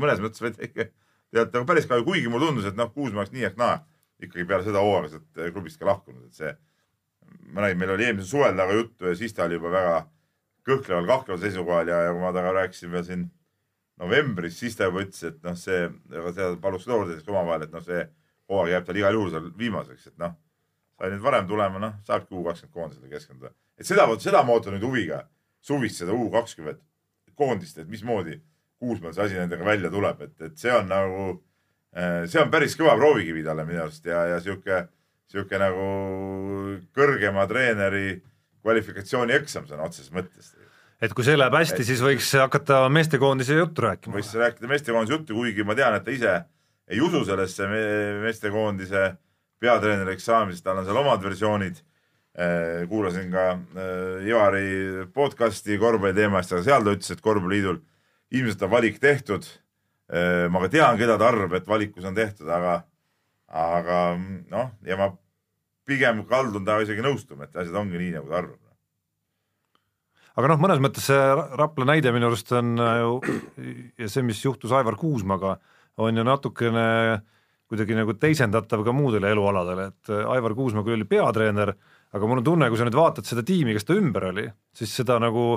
S4: mõnes mõttes vaid ikka tead nagu päris kahju, kuigi mulle tundus, et noh, Kuusma oleks nii ehk naa ikkagi peale seda hooaega sealt klubist ka lahkunud, et see ma nägin, meil oli eelmisel suvel temaga juttu ja siis ta oli juba väga kõhkleval, kahkleval seisukohal ja, ja kui ma temaga rääkisin veel siin novembris, siis ta juba ütles, et noh, see, seda paluks loodetavasti omavahel, et noh, see hooaeg jääb tal igal juhul seal viimaseks, et noh, sai nüüd varem tulema, noh, saabki U kakskümmend koondisele keskenduda. et seda, vot seda ma ootan nüüd huviga, suvist seda U kakskümmend koondist, et mismoodi Kuusmäel see asi nendega välja tuleb, et, et see on nagu, see on päris kõva proovikivi talle minu arust ja, ja sihuke, sihuke nagu kõrgema treeneri kvalifikatsiooni eksam sõna otseses mõttes
S3: et kui see läheb hästi, siis võiks hakata meestekoondise juttu rääkima.
S4: võiks rääkida meestekoondise juttu, kuigi ma tean, et ta ise ei usu sellesse me meestekoondise peatreeneriks saamisest, tal on seal omad versioonid. kuulasin ka eh, Ivari podcast'i korvpalli teemast, aga seal ta ütles, et korvpalliliidul ilmselt on valik tehtud. ma ka tean, keda ta arvab, et valikus on tehtud, aga, aga noh, ja ma pigem kaldun temaga isegi nõustuma, et asjad ongi nii, nagu ta arvab
S3: aga noh, mõnes mõttes see Ra- Rapla näide minu arust on äh, ju ja see, mis juhtus Aivar Kuusmaga, on ju natukene kuidagi nagu teisendatav ka muudele elualadele, et äh, Aivar Kuusma küll oli peatreener, aga mul on tunne, kui sa nüüd vaatad seda tiimi, kes ta ümber oli, siis seda nagu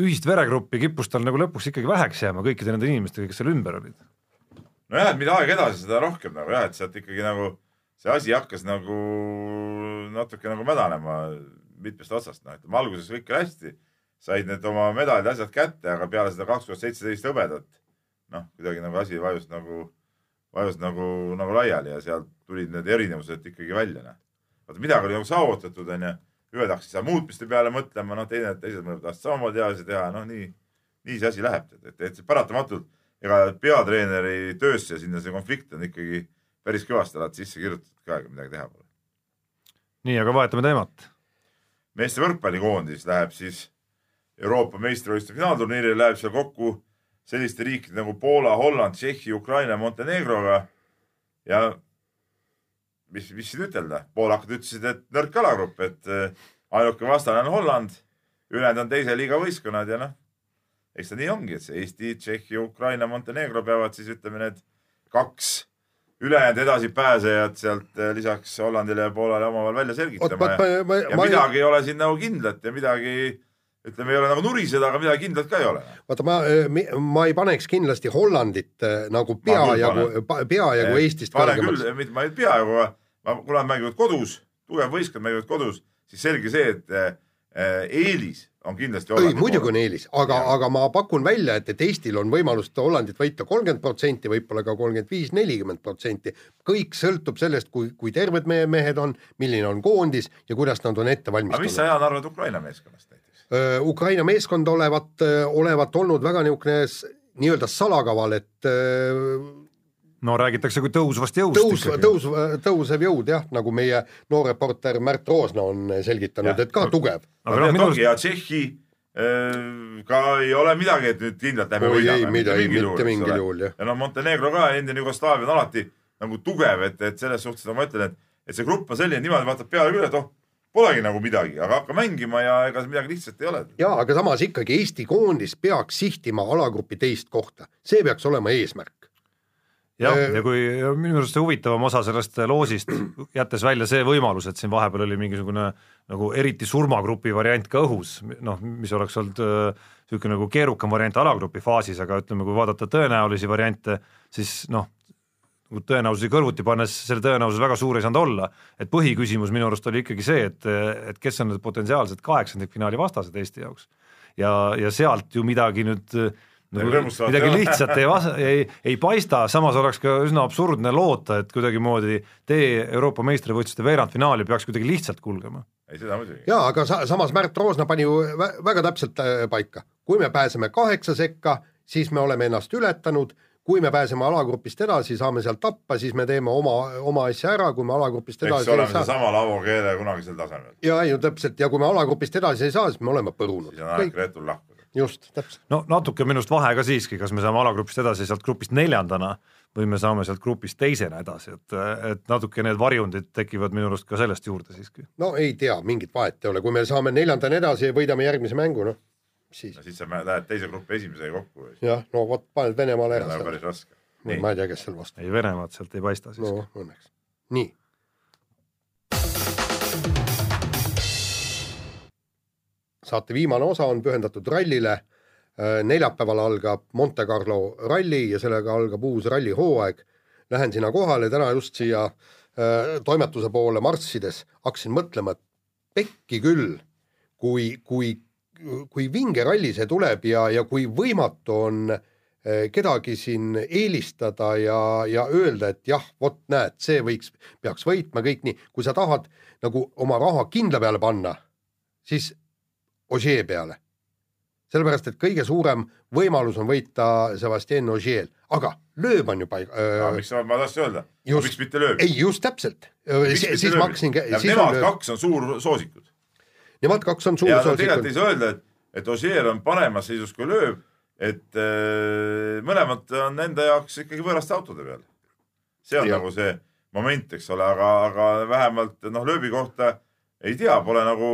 S3: ühist veregruppi kippus tal nagu lõpuks ikkagi väheks jääma kõikide nende inimestega, kes seal ümber olid.
S4: nojah, et mida aeg edasi, seda rohkem nagu jah, et sealt ikkagi nagu see asi hakkas nagu natuke nagu mädanema mitmest otsast, noh, ütleme alguses kõik oli hästi, said need oma medalid, asjad kätte, aga peale seda kaks tuhat seitseteist hõbedat, noh, kuidagi nagu asi vajus nagu, vajus nagu, nagu laiali ja sealt tulid need erinevused ikkagi välja, noh. vaata midagi oli nagu saavutatud, onju, ühed hakkasid seal muutmiste peale mõtlema, noh, teine, teised tahtsid samamoodi asja teha, noh, nii, nii see asi läheb, et, et, et paratamatult ega peatreeneri töösse sinna see konflikt on ikkagi päris kõvasti alati sisse kirjutatud ka, ega midagi teha pole.
S3: nii, aga vahetame teemat.
S4: meeste võrkpallikoondis läheb siis Euroopa meistrivõistluste finaalturniirile, läheb seal kokku selliste riikide nagu Poola, Holland, Tšehhi, Ukraina, Montenegroga. Ja mis, mis siin ütelda, poolakad ütlesid, et nõrk alagrupp, et äh, ainuke vastane on Holland, ülejäänud on teise liiga võistkonnad ja noh, eks ta nii ongi, et see Eesti, Tšehhi, Ukraina, Montenegro peavad siis ütleme need kaks ülejäänud edasipääsejad sealt äh, lisaks Hollandile ja Poolale omavahel välja selgitama
S2: ma-
S4: ja,
S2: ma- ma-
S4: ja
S2: ma-
S4: midagi ei ole siin nagu kindlat ja midagi ütleme, ei ole nagu nuriseda, aga midagi kindlat ka ei ole.
S2: vaata, ma, ma ei paneks kindlasti Hollandit äh, nagu peajagu, peajagu Eestist
S4: panen
S2: kõrgemaks.
S4: mitte ma ei peaaegu, aga kuna nad mängivad kodus, tugev võistkond mängivad kodus, siis selge see, et eelis on kindlasti
S2: ei, muidugi on eelis, aga, aga ma pakun välja, et, et Eestil on võimalus Hollandit võita kolmkümmend protsenti, võib-olla ka kolmkümmend viis, nelikümmend protsenti. kõik sõltub sellest, kui, kui terved meie mehed on, milline on koondis ja kuidas nad on ette
S4: aga mis
S2: valmistunud.
S4: sa, Jaan, arvad Ukraina meeskonnast näiteks?
S2: Ukraina meeskond olevat, olevat olnud väga niisugune nii-öelda salakaval, et öö,
S3: no räägitakse kui tõusvast jõust
S2: tõus, tõus, tõusev jõud jah, nagu meie noor reporter Märt Roosna on selgitanud, et ka tugev.
S3: aga
S4: no
S3: noh, minu arust
S4: ja Tšehhi äh, ka ei ole midagi, et nüüd kindlalt lähme võidame.
S2: mitte mingil juhul, jah.
S4: ja no Montenegro ka, endine Jugoslaavia on alati nagu tugev, et, et selles suhtes nagu ma ütlen, et, et see grupp on selline, niimoodi vaatad peale küll, et oh, polegi nagu midagi, aga hakka mängima ja ega see midagi lihtsat ei ole.
S2: jaa, aga samas ikkagi Eesti koondis peaks sihtima alagrupi teist kohta, see peaks olema eesmärk.
S3: jah
S2: Äh,,
S3: ja kui minu arust see huvitavam osa sellest loosist, jättes välja see võimalus, et siin vahepeal oli mingisugune nagu eriti surmagrupi variant ka õhus, noh, mis oleks olnud niisugune nagu keerukam variant alagrupi faasis, aga ütleme, kui vaadata tõenäolisi variante, siis noh, tõenäosusi kõrvuti pannes selle tõenäosus väga suur ei saanud olla, et põhiküsimus minu arust oli ikkagi see, et, et kes on need potentsiaalsed kaheksandikfinaali vastased Eesti jaoks. ja, ja sealt ju midagi nüüd nagu, midagi lihtsat ei vas-, ei, ei paista, samas oleks ka üsna absurdne loota, et kuidagimoodi tee Euroopa meistrivõistluste veerandfinaali peaks kuidagi lihtsalt kulgema.
S4: ei, seda muidugi.
S2: jaa, aga sa, samas Märt Roosna pani ju vä väga täpselt äh, paika. kui me pääseme kaheksa sekka, siis me oleme ennast ületanud, kui me pääseme alagrupist edasi, saame sealt tappa, siis me teeme oma, oma asja ära, kui me alagrupist
S4: eks
S2: edasi
S4: oleme
S2: ei saa.
S4: seesama lavokeele kunagisel tasemel.
S2: ja ju täpselt ja kui me alagrupist edasi ei saa, siis me oleme põrunud.
S4: siis on aeg Reetul lahkuda.
S2: just, täpselt.
S3: no natuke minust vahe ka siiski, kas me saame alagrupist edasi sealt grupist neljandana või me saame sealt grupist teisena edasi, et, et natuke need varjundid tekivad minu arust ka sellest juurde siiski.
S2: no ei tea, mingit vahet ei ole, kui me saame neljandana edasi ja võidame järgmise mängu, noh siis
S4: no siis sa lähed teise grupi esimesega kokku.
S2: jah, no vot, paned Venemaale ära
S4: päris raske.
S2: No, ma ei tea, kes seal vastu.
S3: ei, Venemaad sealt ei paista siiski
S2: no õnneks. nii. saate viimane osa on pühendatud rallile. neljapäeval algab Monte Carlo ralli ja sellega algab uus rallihooaeg. Lähen sinna kohale, täna just siia äh, toimetuse poole marssides hakkasin mõtlema, et pekki küll, kui, kui, kui vinge ralli see tuleb ja, ja kui võimatu on eh, kedagi siin eelistada ja, ja öelda, et jah, vot näed, see võiks, peaks võitma kõik nii, kui sa tahad nagu oma raha kindla peale panna, siis Ogier peale. sellepärast, et kõige suurem võimalus on võita Sebastian Ogier, aga lööb on ju
S4: aga
S2: äh,.
S4: miks ma, ma tahtsin öelda, miks mitte lööb?
S2: ei, just täpselt. siis ma hakkasin.
S4: Nemad kaks on suursoosikud.
S2: Nemad kaks on suur
S4: ja no tegelikult ei saa öelda, et, et Ossier on paremas seisus kui lööb, et äh, mõlemad on enda jaoks ikkagi võõraste autode peal. see on
S2: Ja.
S4: ja. nagu see moment, eks ole, aga, aga vähemalt noh, lööbi kohta ei tea, pole nagu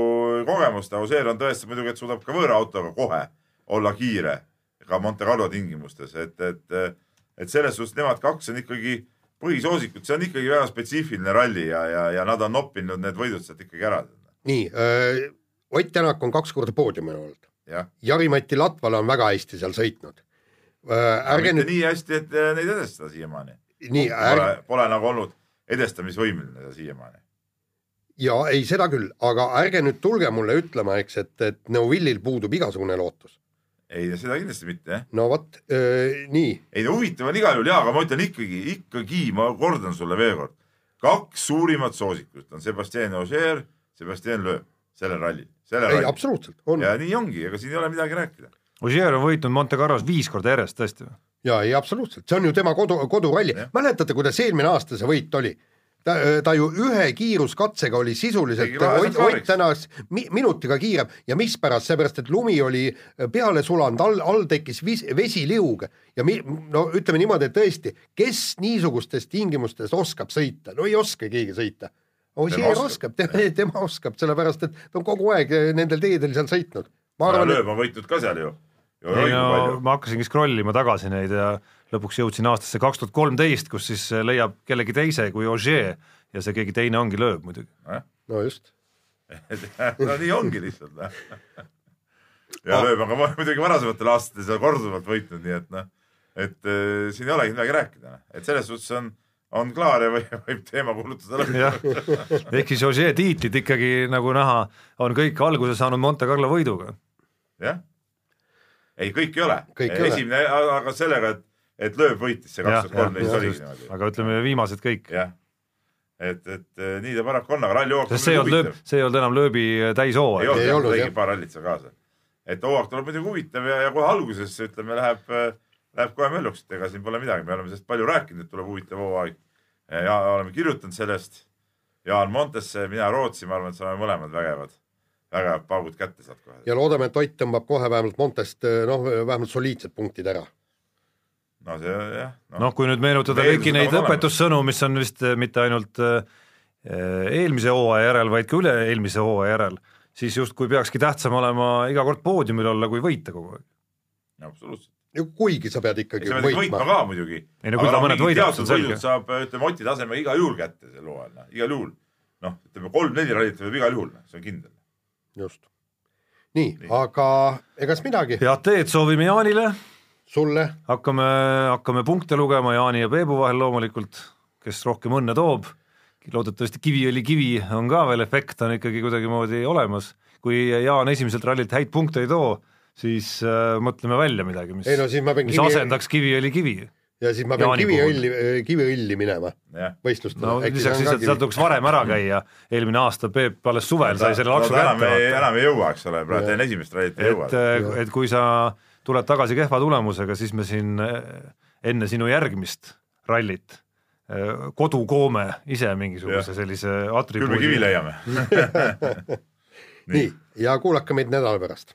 S4: kogemust, aga Ossier on tõestanud muidugi, et suudab ka võõra autoga kohe olla kiire ka Monte Carlo tingimustes, et, et, et selles suhtes nemad kaks on ikkagi põhisoosikud, see on ikkagi väga spetsiifiline ralli ja, ja, ja nad on noppinud need võidud sealt ikkagi ära.
S2: nii äh,, Ott Tänak on kaks korda poodiumil olnud.
S4: jah
S2: Jari-Mati Latvala on väga hästi seal sõitnud äh,. ärge nüüd,
S4: nii hästi, et äh, neid edestada siiamaani.
S2: nii, ärge,,
S4: pole nagu olnud edestamisvõimeline ta siiamaani.
S2: ja ei, seda küll, aga ärge nüüd tulge mulle ütlema, eks, et, et Neuvillil puudub igasugune lootus.
S4: ei, seda kindlasti mitte, jah.
S2: no vot äh,, nii,
S4: ei no huvitav on igal juhul jaa, aga ma ütlen ikkagi, ikkagi, ma kordan sulle veel kord. kaks suurimat soosikut on Sebastian Ogier, Sebastian Loeb sellel rallil,
S2: ei absoluutselt, on
S4: ja nii ongi, ega siin ei ole midagi rääkida.
S3: Ogier on võitnud Monte Carlos viis korda järjest, tõesti või?
S2: ja ei absoluutselt, see on ju tema kodu, koduralli mäletate, kuidas eelmine aasta see võit oli? ta, ta ju ühe kiiruskatsega oli sisuliselt Ott. Ott Tänak mi, minutiga kiirem ja mispärast, seepärast et lumi oli peale sulanud, all, all tekkis vis, vesiliug ja mi, no ütleme niimoodi, et tõesti, kes niisugustes tingimustes oskab sõita, no ei oska keegi sõita. Ossier
S4: Tema
S2: oskab,
S4: oskab.
S2: tema, oskab, sellepärast et ta on kogu aeg nendel teedel seal sõitnud. ma arvan, et
S4: lööb on võitnud ka seal ju.
S3: ei no ma hakkasingi scroll ima tagasi neid ja lõpuks jõudsin aastasse kaks tuhat kolmteist, kus siis leiab kellegi teise kui Ogier ja see keegi teine ongi lööb muidugi.
S2: no just
S4: no nii ongi lihtsalt noh. ja lööb on ka muidugi varasematel aastatel seda korduvalt võitnud, nii et noh, et äh, siin ei olegi midagi rääkida, et selles suhtes on, on klaar ja võib, teema kuulutada
S3: jah, ehk siis Ogier tiitlid ikkagi nagu näha, on kõik alguse saanud Monte Carlo võiduga.
S4: jah. ei, kõik ei ole. Esimene, aga sellega, et, et lööb võitis see kaks tuhat kolmteist oligi niimoodi.
S3: aga ütleme viimased kõik.
S4: jah, et, et eh, nii ta paraku on, aga ralli hooaeg
S3: see ei olnud lööb, see ei olnud enam lööbi
S4: ei
S3: täishooaeg.
S2: Ei olnud,
S4: tegi paar rallit seal kaasa. et hooaeg tuleb muidugi huvitav ja, ja kohe alguses ütleme, läheb, läheb kohe mölluks, et ega siin pole midagi, me oleme sellest palju rääkinud, et tuleb huvitav hooaeg. ja oleme kirjutanud sellest. Jaan Montesse, mina Rootsi, ma arvan, et saame mõlemad vägevad, vägevad paugud kätte sealt kohe.
S2: ja loodame, et Ott tõmbab kohe vähemalt Montest noh, vähemalt soliidsed punktid ära.
S4: no see jah no.
S3: noh, kui nüüd meenutada kõiki neid õpetussõnu, mis on vist eh, mitte ainult eh, eelmise hooaja järel, vaid ka üle-eelmise hooaja järel, siis justkui peakski tähtsam olema iga kord poodiumil olla, kui võita kogu aeg.
S4: absoluutselt.
S2: Kuigi sa pead ikkagi
S4: sa pead võitma
S2: võitma.
S4: ka muidugi.
S3: Ei no küll ta mõned võidab, see on selge.
S4: saab, ütleme Oti tasemega igal juhul kätte sel hooajal, noh, igal juhul. noh, ütleme kolm-neli rallit võib igal juhul, see on kindel.
S2: just. nii,
S4: Nii.
S2: nii., aga egas midagi,
S3: head teed soovime Jaanile,
S2: sulle
S3: hakkame, hakkame punkte lugema Jaani ja Peebu vahel loomulikult, kes rohkem õnne toob. loodetavasti Kiviõli kivi on ka veel efekt on ikkagi kuidagimoodi olemas. kui Jaan esimeselt rallilt häid punkte ei too, siis äh, mõtleme välja midagi, mis
S2: ei, no siis
S3: mis
S2: kivi
S3: asendaks Kiviõli kivi.
S2: ja siis ma pean
S3: Jaani
S2: kiviõlli, kiviõlli minema
S4: jah.
S2: võistlustele
S3: no lisaks lihtsalt sealt tuleks varem ära käia, eelmine aasta Peep alles suvel sai selle laksu
S4: enam
S3: kätte
S4: enam ei jõua, eks ole, praegu enne esimest rallit ei jõua
S3: et,. et kui sa tuled tagasi kehva tulemusega, siis me siin eh, enne sinu järgmist rallit kodukoome ise mingisuguse
S4: Jah.
S3: sellise
S4: küll me kivi
S3: atribuudi.
S4: leiame.
S2: nii, ja kuulake meid nädala pärast.